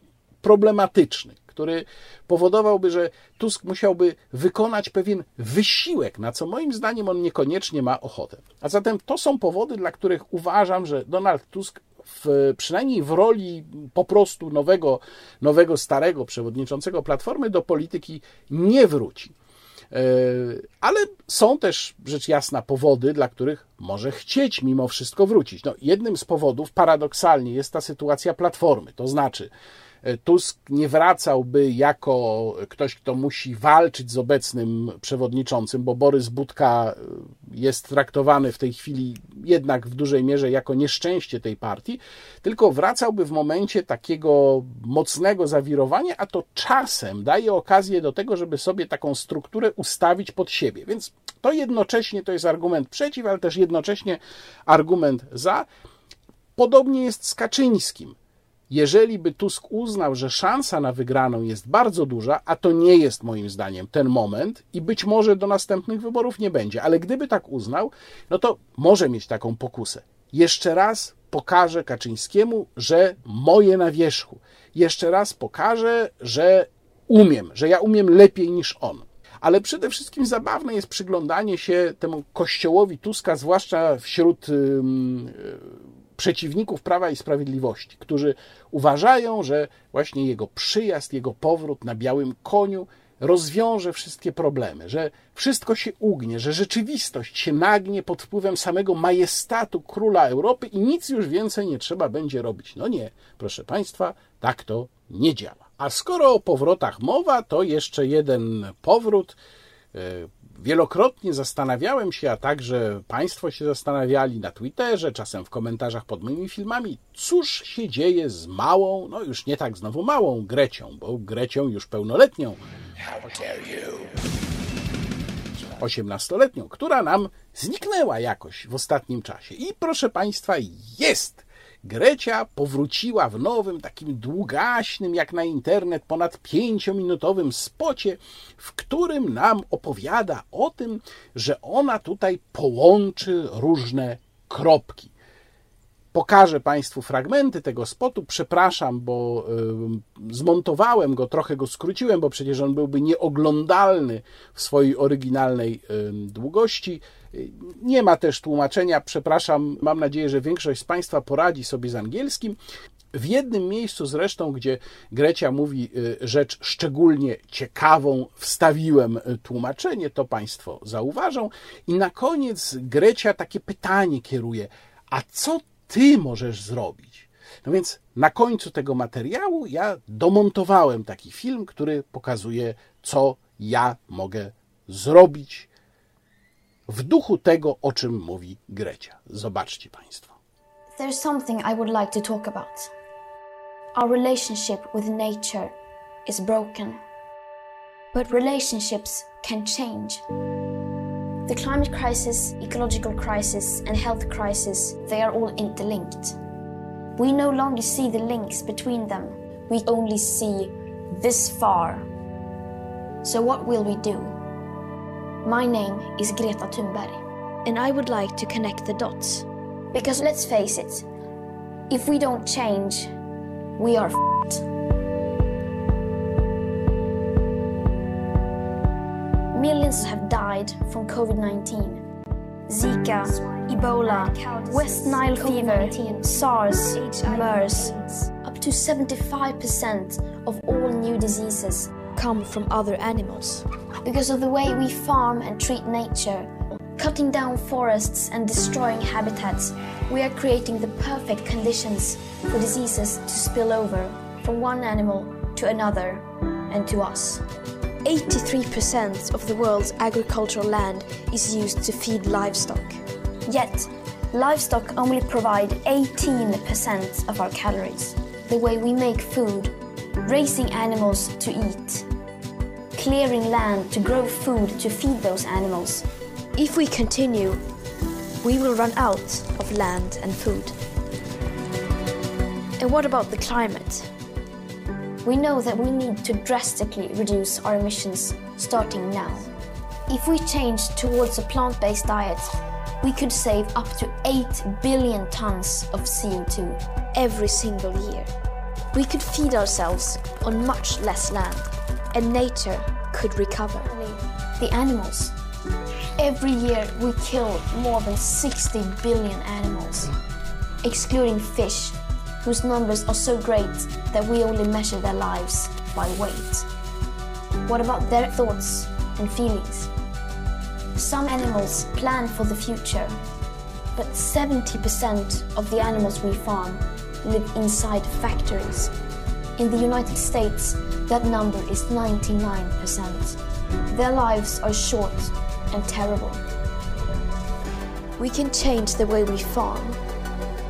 problematyczny, który powodowałby, że Tusk musiałby wykonać pewien wysiłek, na co moim zdaniem on niekoniecznie ma ochotę. A zatem to są powody, dla których uważam, że Donald Tusk w, przynajmniej w roli po prostu nowego, nowego, starego przewodniczącego Platformy do polityki nie wróci. E, ale są też, rzecz jasna, powody, dla których może chcieć mimo wszystko wrócić. No, jednym z powodów paradoksalnie jest ta sytuacja platformy, to znaczy Tusk nie wracałby jako ktoś, kto musi walczyć z obecnym przewodniczącym, bo Borys Budka jest traktowany w tej chwili jednak w dużej mierze jako nieszczęście tej partii, tylko wracałby w momencie takiego mocnego zawirowania, a to czasem daje okazję do tego, żeby sobie taką strukturę ustawić pod siebie. Więc to jednocześnie to jest argument przeciw, ale też jednocześnie argument za. Podobnie jest z Kaczyńskim. Jeżeli by Tusk uznał, że szansa na wygraną jest bardzo duża, a to nie jest moim zdaniem ten moment i być może do następnych wyborów nie będzie, ale gdyby tak uznał, no to może mieć taką pokusę. Jeszcze raz pokażę Kaczyńskiemu, że moje na wierzchu. Jeszcze raz pokażę, że umiem, że ja umiem lepiej niż on. Ale przede wszystkim zabawne jest przyglądanie się temu kościołowi Tuska, zwłaszcza wśród przeciwników Prawa i Sprawiedliwości, którzy uważają, że właśnie jego przyjazd, jego powrót na białym koniu rozwiąże wszystkie problemy, że wszystko się ugnie, że rzeczywistość się nagnie pod wpływem samego majestatu króla Europy i nic już więcej nie trzeba będzie robić. No nie, proszę Państwa, tak to nie działa. A skoro o powrotach mowa, to jeszcze jeden powrót. Wielokrotnie zastanawiałem się, a także Państwo się zastanawiali na Twitterze, czasem w komentarzach pod moimi filmami, cóż się dzieje z małą, no już nie tak znowu małą Grecią, bo Grecią już pełnoletnią. Osiemnastoletnią, która nam zniknęła jakoś w ostatnim czasie. I proszę Państwa, jest! Grecia powróciła w nowym, takim długaśnym, jak na internet, ponad pięciominutowym spocie, w którym nam opowiada o tym, że ona tutaj połączy różne kropki. Pokażę Państwu fragmenty tego spotu. Przepraszam, bo zmontowałem go, trochę go skróciłem, bo przecież on byłby nieoglądalny w swojej oryginalnej długości. Nie ma też tłumaczenia, przepraszam, mam nadzieję, że większość z Państwa poradzi sobie z angielskim. W jednym miejscu zresztą, gdzie Grecia mówi y, rzecz szczególnie ciekawą, wstawiłem tłumaczenie, to Państwo zauważą. I na koniec Grecia takie pytanie kieruje: A co ty możesz zrobić? No więc na końcu tego materiału ja domontowałem taki film, który pokazuje, co ja mogę zrobić w duchu tego, o czym mówi Grecia. Zobaczcie Państwo. There's something I would like to talk about. Our relationship with nature is broken. But relationships can change. The climate crisis, ecological crisis, and health crisis, they are all interlinked. We no longer see the links between them. We only see this far. So what will we do? My name is Greta Thunberg, and I would like to connect the dots. Because let's face it, if we don't change, we are f***ed. Millions have died from COVID 19. Zika, Ebola, West Nile fever, SARS, MERS. Up to 75% of all new diseases come from other animals. Because of the way we farm and treat nature, cutting down forests and destroying habitats, we are creating the perfect conditions for diseases to spill over from one animal to another and to us. 83% of the world's agricultural land is used to feed livestock. Yet, livestock only provide 18% of our calories. The way we make food, raising animals to eat, clearing land to grow food to feed those animals. If we continue, we will run out of land and food. And what about the climate? We know that we need to drastically reduce our emissions starting now. If we change towards a plant based diet, we could save up to 8 billion tons of CO2 every single year. We could feed ourselves on much less land, and nature could recover. The animals. Every year we kill more than 60 billion animals, excluding fish, whose numbers are so great that we only measure their lives by weight. What about their thoughts and feelings? Some animals plan for the future, but 70% of the animals we farm live inside factories. In the United States, that number is 99%. Their lives are short and terrible. We can change the way we farm.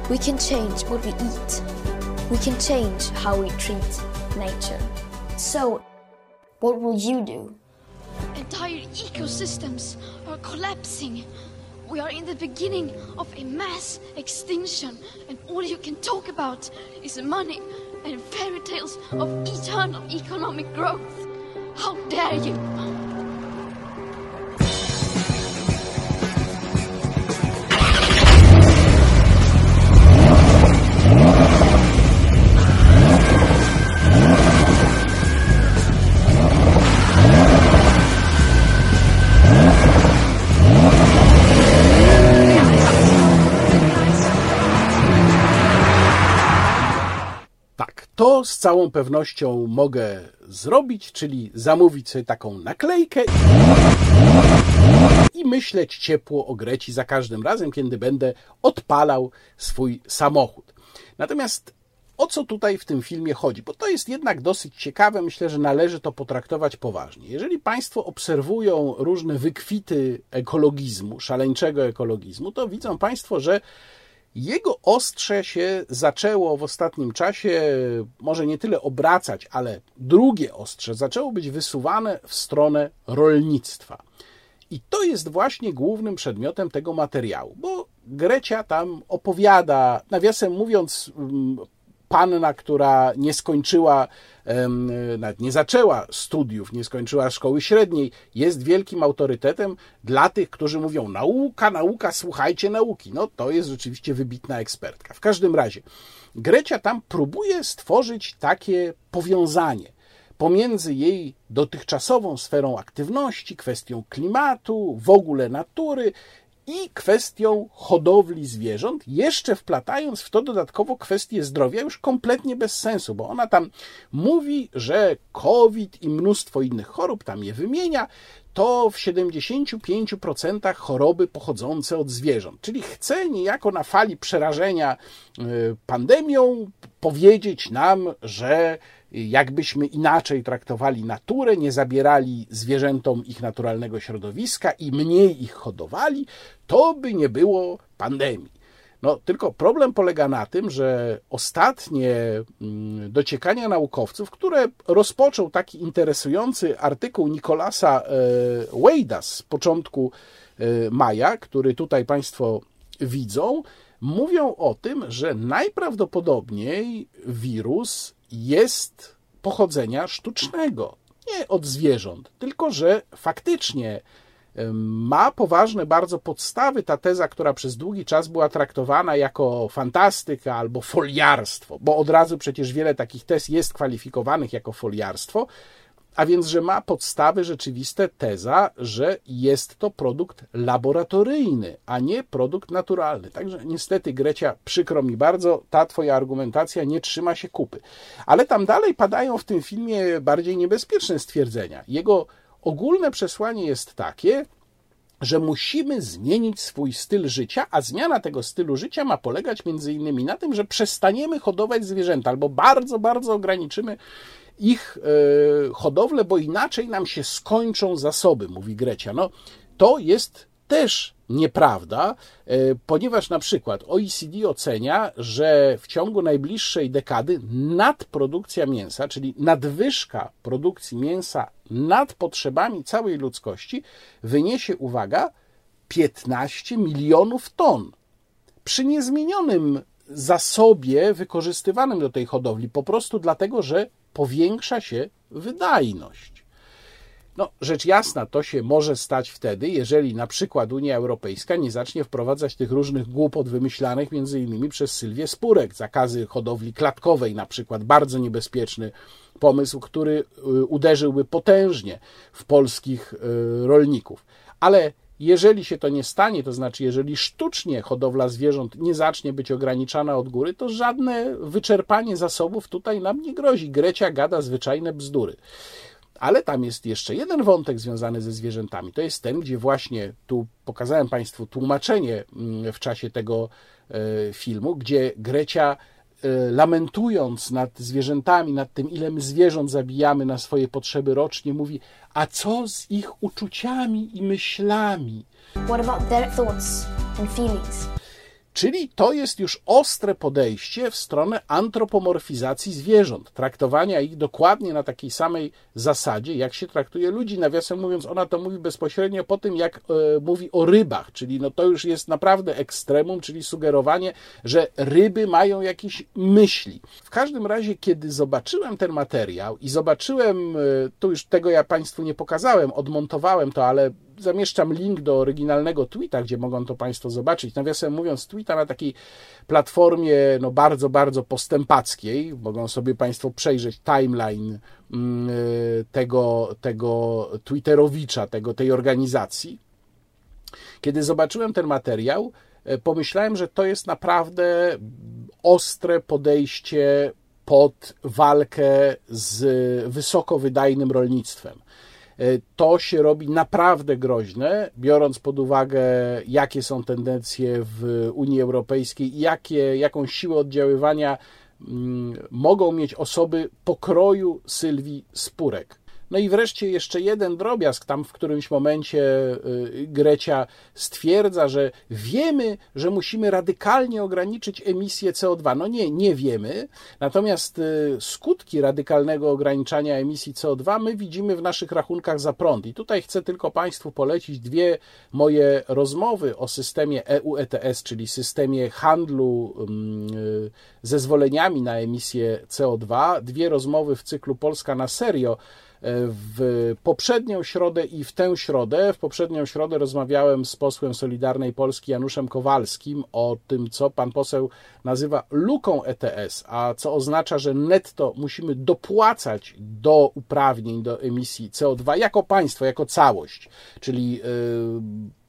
We can change what we eat. We can change how we treat nature. So, what will you do? Entire ecosystems are collapsing. We are in the beginning of a mass extinction, and all you can talk about is money and fairy tales of eternal economic growth. How dare you! Z całą pewnością mogę zrobić, czyli zamówić sobie taką naklejkę i myśleć ciepło o Greci za każdym razem, kiedy będę odpalał swój samochód. Natomiast o co tutaj w tym filmie chodzi? Bo to jest jednak dosyć ciekawe, myślę, że należy to potraktować poważnie. Jeżeli Państwo obserwują różne wykwity ekologizmu, szaleńczego ekologizmu, to widzą Państwo, że jego ostrze się zaczęło w ostatnim czasie, może nie tyle obracać, ale drugie ostrze zaczęło być wysuwane w stronę rolnictwa. I to jest właśnie głównym przedmiotem tego materiału, bo Grecia tam opowiada, nawiasem mówiąc, mm, panna, która nie skończyła, nawet nie zaczęła studiów, nie skończyła szkoły średniej, jest wielkim autorytetem dla tych, którzy mówią nauka, nauka, słuchajcie nauki. No to jest rzeczywiście wybitna ekspertka. W każdym razie, Grecia tam próbuje stworzyć takie powiązanie pomiędzy jej dotychczasową sferą aktywności, kwestią klimatu, w ogóle natury i kwestią hodowli zwierząt, jeszcze wplatając w to dodatkowo kwestię zdrowia, już kompletnie bez sensu, bo ona tam mówi, że COVID i mnóstwo innych chorób, tam je wymienia, to w 75% choroby pochodzące od zwierząt. Czyli chce niejako na fali przerażenia y, pandemią powiedzieć nam, że jakbyśmy inaczej traktowali naturę, nie zabierali zwierzętom ich naturalnego środowiska i mniej ich hodowali, to by nie było pandemii. No, tylko problem polega na tym, że ostatnie mm, dociekania naukowców, które rozpoczął taki interesujący artykuł Nikolasa e, Wade'a z początku e, maja, który tutaj Państwo widzą, mówią o tym, że najprawdopodobniej wirus jest pochodzenia sztucznego, nie od zwierząt, tylko że faktycznie ma poważne bardzo podstawy ta teza, która przez długi czas była traktowana jako fantastyka albo foliarstwo, bo od razu przecież wiele takich tez jest kwalifikowanych jako foliarstwo, a więc, że ma podstawy rzeczywiste teza, że jest to produkt laboratoryjny, a nie produkt naturalny. Także niestety, Grecia, przykro mi bardzo, ta twoja argumentacja nie trzyma się kupy. Ale tam dalej padają w tym filmie bardziej niebezpieczne stwierdzenia. Jego ogólne przesłanie jest takie, że musimy zmienić swój styl życia, a zmiana tego stylu życia ma polegać między innymi na tym, że przestaniemy hodować zwierzęta albo bardzo, bardzo ograniczymy ich e, hodowlę, bo inaczej nam się skończą zasoby, mówi Grecia. No, to jest też nieprawda, e, ponieważ na przykład OECD ocenia, że w ciągu najbliższej dekady nadprodukcja mięsa, czyli nadwyżka produkcji mięsa nad potrzebami całej ludzkości wyniesie, uwaga, 15 milionów ton. Przy niezmienionym zasobie wykorzystywanym do tej hodowli, po prostu dlatego, że powiększa się wydajność. No, rzecz jasna, to się może stać wtedy, jeżeli na przykład Unia Europejska nie zacznie wprowadzać tych różnych głupot wymyślanych między innymi przez Sylwię Spurek, zakazy hodowli klatkowej na przykład, bardzo niebezpieczny pomysł, który y, uderzyłby potężnie w polskich y, rolników. Ale jeżeli się to nie stanie, to znaczy, jeżeli sztucznie hodowla zwierząt nie zacznie być ograniczana od góry, to żadne wyczerpanie zasobów tutaj nam nie grozi. Grecia gada zwyczajne bzdury. Ale tam jest jeszcze jeden wątek związany ze zwierzętami. To jest ten, gdzie właśnie tu pokazałem Państwu tłumaczenie mm, w czasie tego e, filmu, gdzie Grecia lamentując nad zwierzętami, nad tym, ile my zwierząt zabijamy na swoje potrzeby rocznie, mówi: A co z ich uczuciami i myślami? What about their thoughts and feelings? Czyli to jest już ostre podejście w stronę antropomorfizacji zwierząt, traktowania ich dokładnie na takiej samej zasadzie, jak się traktuje ludzi. Nawiasem mówiąc, ona to mówi bezpośrednio po tym, jak e, mówi o rybach, czyli no to już jest naprawdę ekstremum, czyli sugerowanie, że ryby mają jakieś myśli. W każdym razie, kiedy zobaczyłem ten materiał i zobaczyłem, e, tu już tego ja Państwu nie pokazałem, odmontowałem to, ale zamieszczam link do oryginalnego tweeta, gdzie mogą to Państwo zobaczyć. Nawiasem mówiąc, tweeta na takiej platformie no, bardzo, bardzo postępackiej. Mogą sobie Państwo przejrzeć timeline mm, tego, tego Twitterowicza, tego, tej organizacji. Kiedy zobaczyłem ten materiał, e, pomyślałem, że to jest naprawdę ostre podejście pod walkę z wysoko wydajnym rolnictwem. E, to się robi naprawdę groźne, biorąc pod uwagę, jakie są tendencje w Unii Europejskiej i jakie, jaką siłę oddziaływania mm, mogą mieć osoby pokroju Sylwii Spurek. No i wreszcie jeszcze jeden drobiazg, tam w którymś momencie y, Grecia stwierdza, że wiemy, że musimy radykalnie ograniczyć emisję CO2. No nie, nie wiemy. Natomiast y, skutki radykalnego ograniczania emisji CO2 my widzimy w naszych rachunkach za prąd. I tutaj chcę tylko Państwu polecić dwie moje rozmowy o systemie EU ETS, czyli systemie handlu y, zezwoleniami na emisję CO2. Dwie rozmowy w cyklu Polska na serio w poprzednią środę i w tę środę. W poprzednią środę rozmawiałem z posłem Solidarnej Polski Januszem Kowalskim o tym, co pan poseł nazywa luką ETS, a co oznacza, że netto musimy dopłacać do uprawnień do emisji CO2 jako państwo, jako całość, czyli y,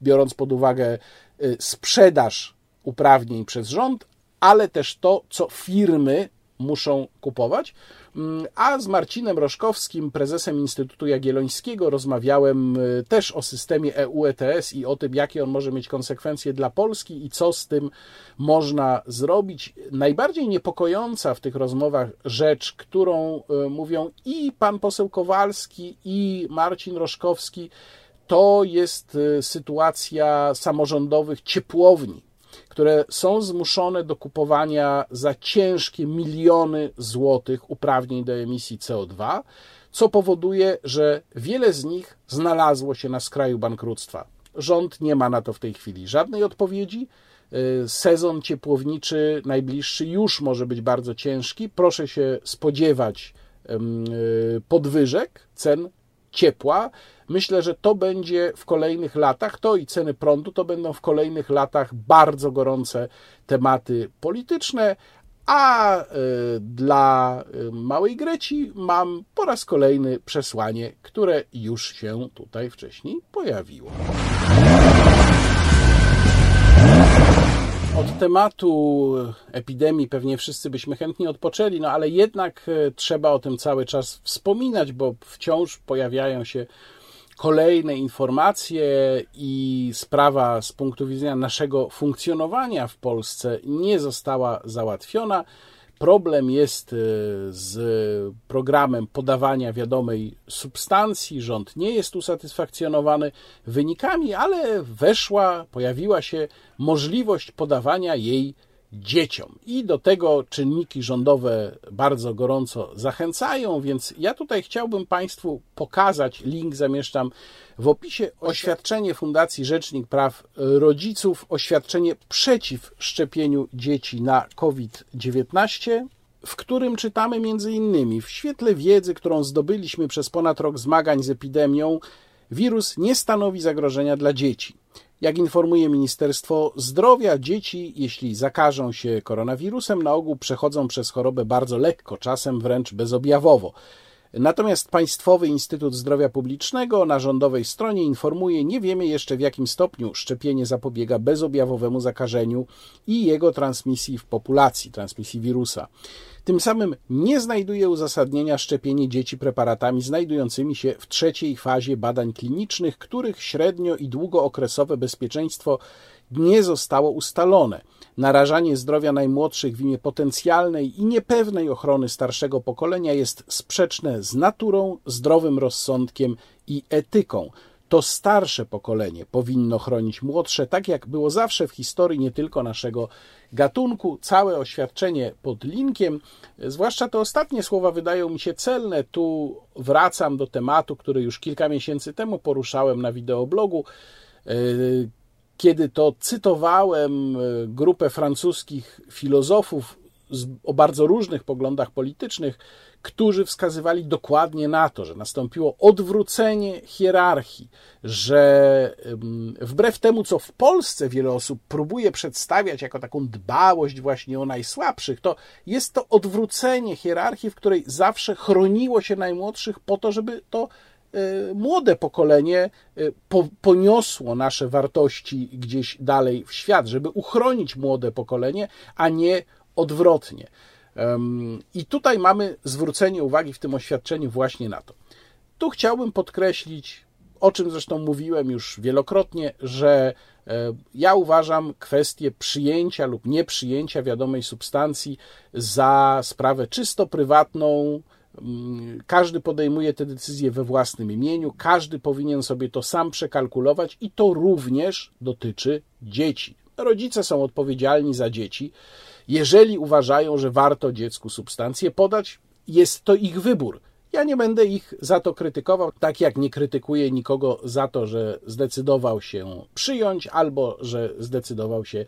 biorąc pod uwagę y, sprzedaż uprawnień przez rząd, ale też to, co firmy muszą kupować. Mm, a z Marcinem Roszkowskim, prezesem Instytutu Jagiellońskiego, rozmawiałem y, też o systemie EU ETS i o tym, jakie on może mieć konsekwencje dla Polski i co z tym można zrobić. Najbardziej niepokojąca w tych rozmowach rzecz, którą y, mówią i pan poseł Kowalski, i Marcin Roszkowski, to jest y, sytuacja samorządowych ciepłowni które są zmuszone do kupowania za ciężkie miliony złotych uprawnień do emisji CO2, co powoduje, że wiele z nich znalazło się na skraju bankructwa. Rząd nie ma na to w tej chwili żadnej odpowiedzi. Y, sezon ciepłowniczy najbliższy już może być bardzo ciężki. Proszę się spodziewać y, podwyżek cen ciepła. Myślę, że to będzie w kolejnych latach, to i ceny prądu to będą w kolejnych latach bardzo gorące tematy polityczne, a y, dla y, małej Greci mam po raz kolejny przesłanie, które już się tutaj wcześniej pojawiło. Od tematu epidemii pewnie wszyscy byśmy chętnie odpoczęli, no ale jednak e, trzeba o tym cały czas wspominać, bo wciąż pojawiają się kolejne informacje i sprawa z punktu widzenia naszego funkcjonowania w Polsce nie została załatwiona. Problem jest e, z programem podawania wiadomej substancji. Rząd nie jest usatysfakcjonowany wynikami, ale weszła, pojawiła się możliwość podawania jej dzieciom. I do tego czynniki rządowe bardzo gorąco zachęcają, więc ja tutaj chciałbym Państwu pokazać, link zamieszczam w opisie, oświadczenie Fundacji Rzecznik Praw Rodziców, oświadczenie przeciw szczepieniu dzieci na COVID-19, w którym czytamy między innymi w świetle wiedzy, którą zdobyliśmy przez ponad rok zmagań z epidemią, wirus nie stanowi zagrożenia dla dzieci. Jak informuje Ministerstwo Zdrowia, dzieci, jeśli zakażą się koronawirusem, na ogół przechodzą przez chorobę bardzo lekko, czasem wręcz bezobjawowo. Natomiast Państwowy Instytut Zdrowia Publicznego na rządowej stronie informuje, nie wiemy jeszcze w jakim stopniu szczepienie zapobiega bezobjawowemu zakażeniu i jego transmisji w populacji, transmisji wirusa. Tym samym nie znajduje uzasadnienia szczepienie dzieci preparatami znajdującymi się w trzeciej fazie badań klinicznych, których średnio i długookresowe bezpieczeństwo nie zostało ustalone. Narażanie zdrowia najmłodszych w imię potencjalnej i niepewnej ochrony starszego pokolenia jest sprzeczne z naturą, zdrowym rozsądkiem i etyką to starsze pokolenie powinno chronić młodsze, tak jak było zawsze w historii nie tylko naszego gatunku. Całe oświadczenie pod linkiem, zwłaszcza te ostatnie słowa wydają mi się celne. Tu wracam do tematu, który już kilka miesięcy temu poruszałem na wideoblogu. Kiedy to cytowałem e, grupę francuskich filozofów o bardzo różnych poglądach politycznych, którzy wskazywali dokładnie na to, że nastąpiło odwrócenie hierarchii, że wbrew temu, co w Polsce wiele osób próbuje przedstawiać jako taką dbałość właśnie o najsłabszych, to jest to odwrócenie hierarchii, w której zawsze chroniło się najmłodszych po to, żeby to młode pokolenie e, poniosło nasze wartości gdzieś dalej w świat, żeby uchronić młode pokolenie, a nie odwrotnie. I tutaj mamy zwrócenie uwagi w tym oświadczeniu właśnie na to. Tu chciałbym podkreślić, o czym zresztą mówiłem już wielokrotnie, że e, ja uważam kwestię przyjęcia lub nieprzyjęcia wiadomej substancji za sprawę czysto prywatną. Każdy podejmuje te decyzje we własnym imieniu, każdy powinien sobie to sam przekalkulować i to również dotyczy dzieci. Rodzice są odpowiedzialni za dzieci. Jeżeli uważają, że warto dziecku substancję podać, jest to ich wybór. Ja nie będę ich za to krytykował, tak jak nie krytykuję nikogo za to, że zdecydował się przyjąć albo że zdecydował się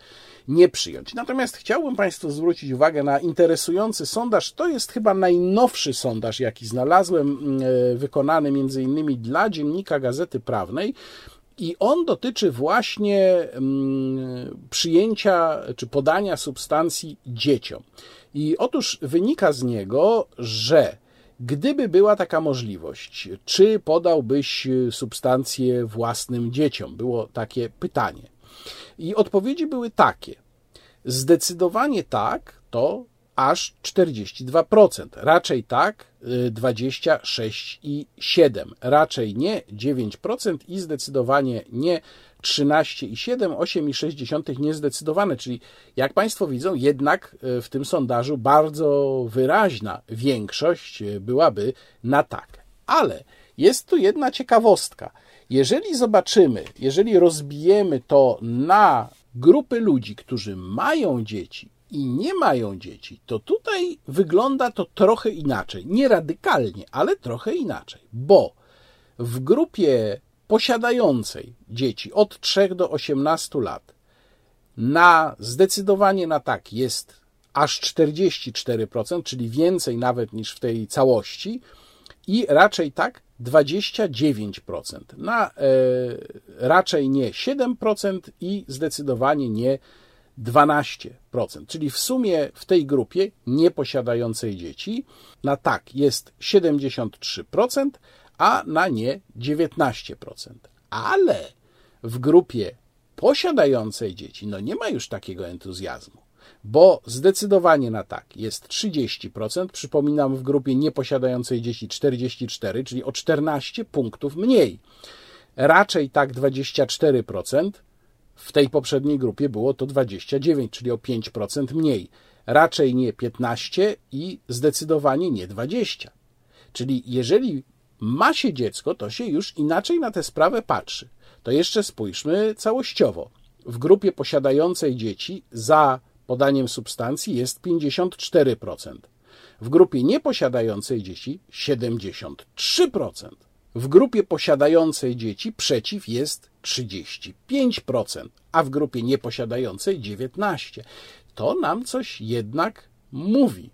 nie przyjąć. Natomiast chciałbym Państwu zwrócić uwagę na interesujący sondaż. To jest chyba najnowszy sondaż, jaki znalazłem, mm, e, wykonany między innymi dla dziennika Gazety Prawnej. I on dotyczy właśnie mm, przyjęcia czy podania substancji dzieciom. I otóż wynika z niego, że Gdyby była taka możliwość, czy podałbyś substancję własnym dzieciom? Było takie pytanie. I odpowiedzi były takie. Zdecydowanie tak, to aż 42%. Raczej tak 26,7%. Raczej nie 9% i zdecydowanie nie 13,7, 8,6 niezdecydowane, czyli jak Państwo widzą, jednak e, w tym sondażu bardzo wyraźna większość e, byłaby na tak. Ale jest tu jedna ciekawostka. Jeżeli zobaczymy, jeżeli rozbijemy to na grupy ludzi, którzy mają dzieci i nie mają dzieci, to tutaj wygląda to trochę inaczej. Nie radykalnie, ale trochę inaczej, bo w grupie posiadającej dzieci od 3 do 18 lat na zdecydowanie na tak jest aż 44%, czyli więcej nawet niż w tej całości, i raczej tak 29%. Na e, raczej nie 7% i zdecydowanie nie 12%. Czyli w sumie w tej grupie nieposiadającej dzieci na tak jest 73%, a na nie 19%. Ale w grupie posiadającej dzieci, no nie ma już takiego entuzjazmu, bo zdecydowanie na tak jest 30%, przypominam w grupie nieposiadającej dzieci 44, czyli o 14 punktów mniej. Raczej tak 24%, w tej poprzedniej grupie było to 29, czyli o 5% mniej. Raczej nie 15 i zdecydowanie nie 20. Czyli jeżeli ma się dziecko, to się już inaczej na tę sprawę patrzy. To jeszcze spójrzmy całościowo. W grupie posiadającej dzieci za podaniem substancji jest 54%. W grupie nieposiadającej dzieci 73%. W grupie posiadającej dzieci przeciw jest 35%, a w grupie nieposiadającej 19%. To nam coś jednak mówi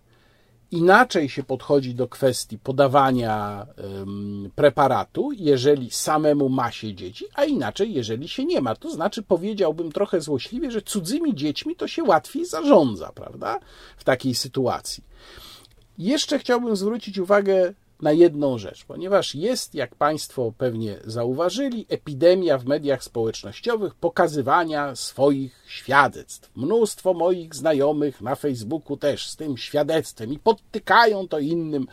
inaczej się podchodzi do kwestii podawania preparatu, jeżeli samemu ma się dzieci, a inaczej, jeżeli się nie ma. To znaczy, powiedziałbym trochę złośliwie, że cudzymi dziećmi to się łatwiej zarządza, prawda? W takiej sytuacji. Jeszcze chciałbym zwrócić uwagę na jedną rzecz, ponieważ jest, jak Państwo pewnie zauważyli, epidemia w mediach społecznościowych pokazywania swoich świadectw. Mnóstwo moich znajomych na Facebooku też z tym świadectwem i podtykają to innym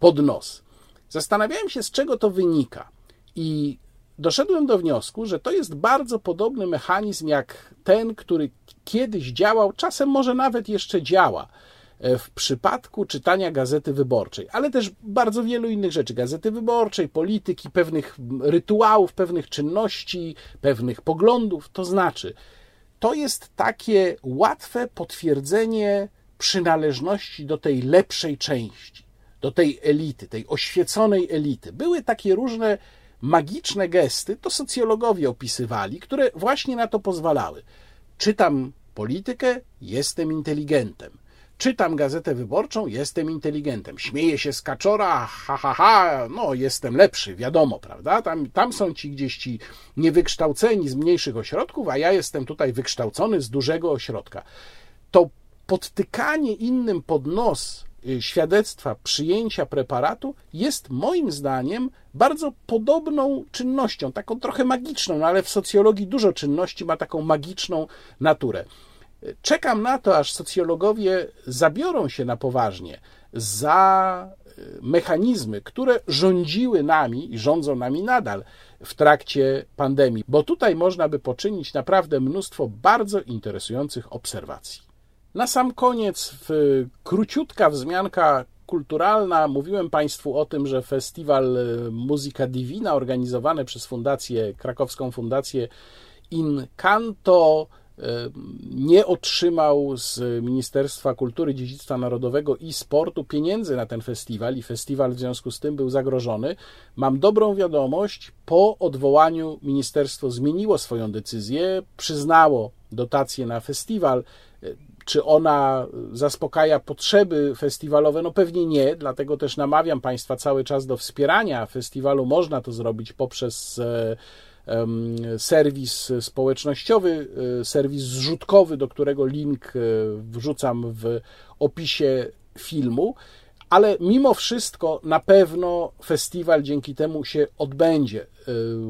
pod nos. Zastanawiałem się, z czego to wynika. I doszedłem do wniosku, że to jest bardzo podobny mechanizm jak ten, który kiedyś działał, czasem może nawet jeszcze działa w przypadku czytania Gazety Wyborczej, ale też bardzo wielu innych rzeczy, Gazety Wyborczej, polityki, pewnych rytuałów, pewnych czynności, pewnych poglądów, to znaczy, to jest takie łatwe potwierdzenie przynależności do tej lepszej części, do tej elity, tej oświeconej elity. Były takie różne magiczne gesty, to socjologowie opisywali, które właśnie na to pozwalały. Czytam politykę, jestem inteligentem Czytam gazetę wyborczą, jestem inteligentem. Śmieję się z kaczora, ha, ha, ha, no jestem lepszy, wiadomo, prawda? Tam, tam są ci gdzieś ci niewykształceni z mniejszych ośrodków, a ja jestem tutaj wykształcony z dużego ośrodka. To podtykanie innym pod nos y, świadectwa przyjęcia preparatu jest moim zdaniem bardzo podobną czynnością, taką trochę magiczną, no ale w socjologii dużo czynności ma taką magiczną naturę. Czekam na to, aż socjologowie zabiorą się na poważnie za mechanizmy, które rządziły nami i rządzą nami nadal w trakcie pandemii, bo tutaj można by poczynić naprawdę mnóstwo bardzo interesujących obserwacji. Na sam koniec, w króciutka wzmianka kulturalna. Mówiłem Państwu o tym, że festiwal Muzyka Divina organizowany przez fundację, krakowską fundację Incanto nie otrzymał z Ministerstwa Kultury, Dziedzictwa Narodowego i Sportu pieniędzy na ten festiwal i festiwal w związku z tym był zagrożony. Mam dobrą wiadomość, po odwołaniu ministerstwo zmieniło swoją decyzję, przyznało dotację na festiwal. Czy ona zaspokaja potrzeby festiwalowe? No pewnie nie, dlatego też namawiam Państwa cały czas do wspierania festiwalu. Można to zrobić poprzez e, serwis społecznościowy, e, serwis zrzutkowy, do którego link e, wrzucam w opisie filmu. Ale mimo wszystko na pewno festiwal dzięki temu się odbędzie.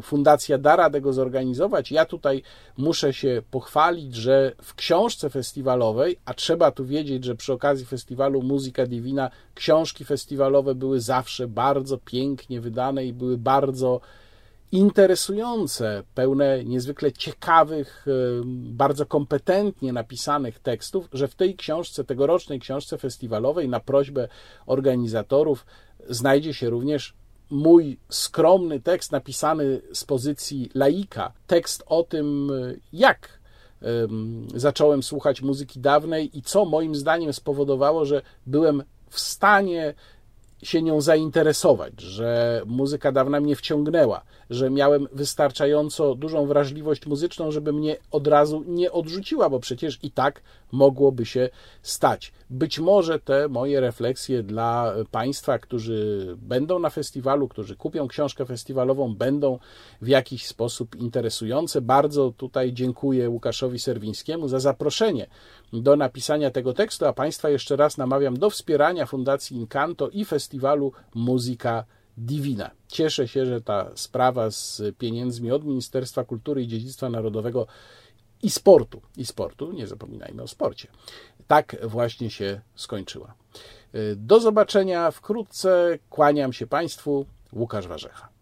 Fundacja da radę go zorganizować. Ja tutaj muszę się pochwalić, że w książce festiwalowej, a trzeba tu wiedzieć, że przy okazji festiwalu Muzyka Divina książki festiwalowe były zawsze bardzo pięknie wydane i były bardzo interesujące, pełne niezwykle ciekawych, bardzo kompetentnie napisanych tekstów, że w tej książce, tegorocznej książce festiwalowej, na prośbę organizatorów, znajdzie się również mój skromny tekst napisany z pozycji laika, tekst o tym, jak zacząłem słuchać muzyki dawnej i co moim zdaniem spowodowało, że byłem w stanie się nią zainteresować, że muzyka dawna mnie wciągnęła, że miałem wystarczająco dużą wrażliwość muzyczną, żeby mnie od razu nie odrzuciła, bo przecież i tak mogłoby się stać. Być może te moje refleksje dla Państwa, którzy będą na festiwalu, którzy kupią książkę festiwalową, będą w jakiś sposób interesujące. Bardzo tutaj dziękuję Łukaszowi Serwińskiemu za zaproszenie do napisania tego tekstu, a Państwa jeszcze raz namawiam do wspierania Fundacji Incanto i festiwalu Muzyka Divina. Cieszę się, że ta sprawa z pieniędzmi od Ministerstwa Kultury i Dziedzictwa Narodowego i sportu, i sportu, nie zapominajmy o sporcie, tak właśnie się skończyła. Do zobaczenia wkrótce. Kłaniam się Państwu. Łukasz Warzecha.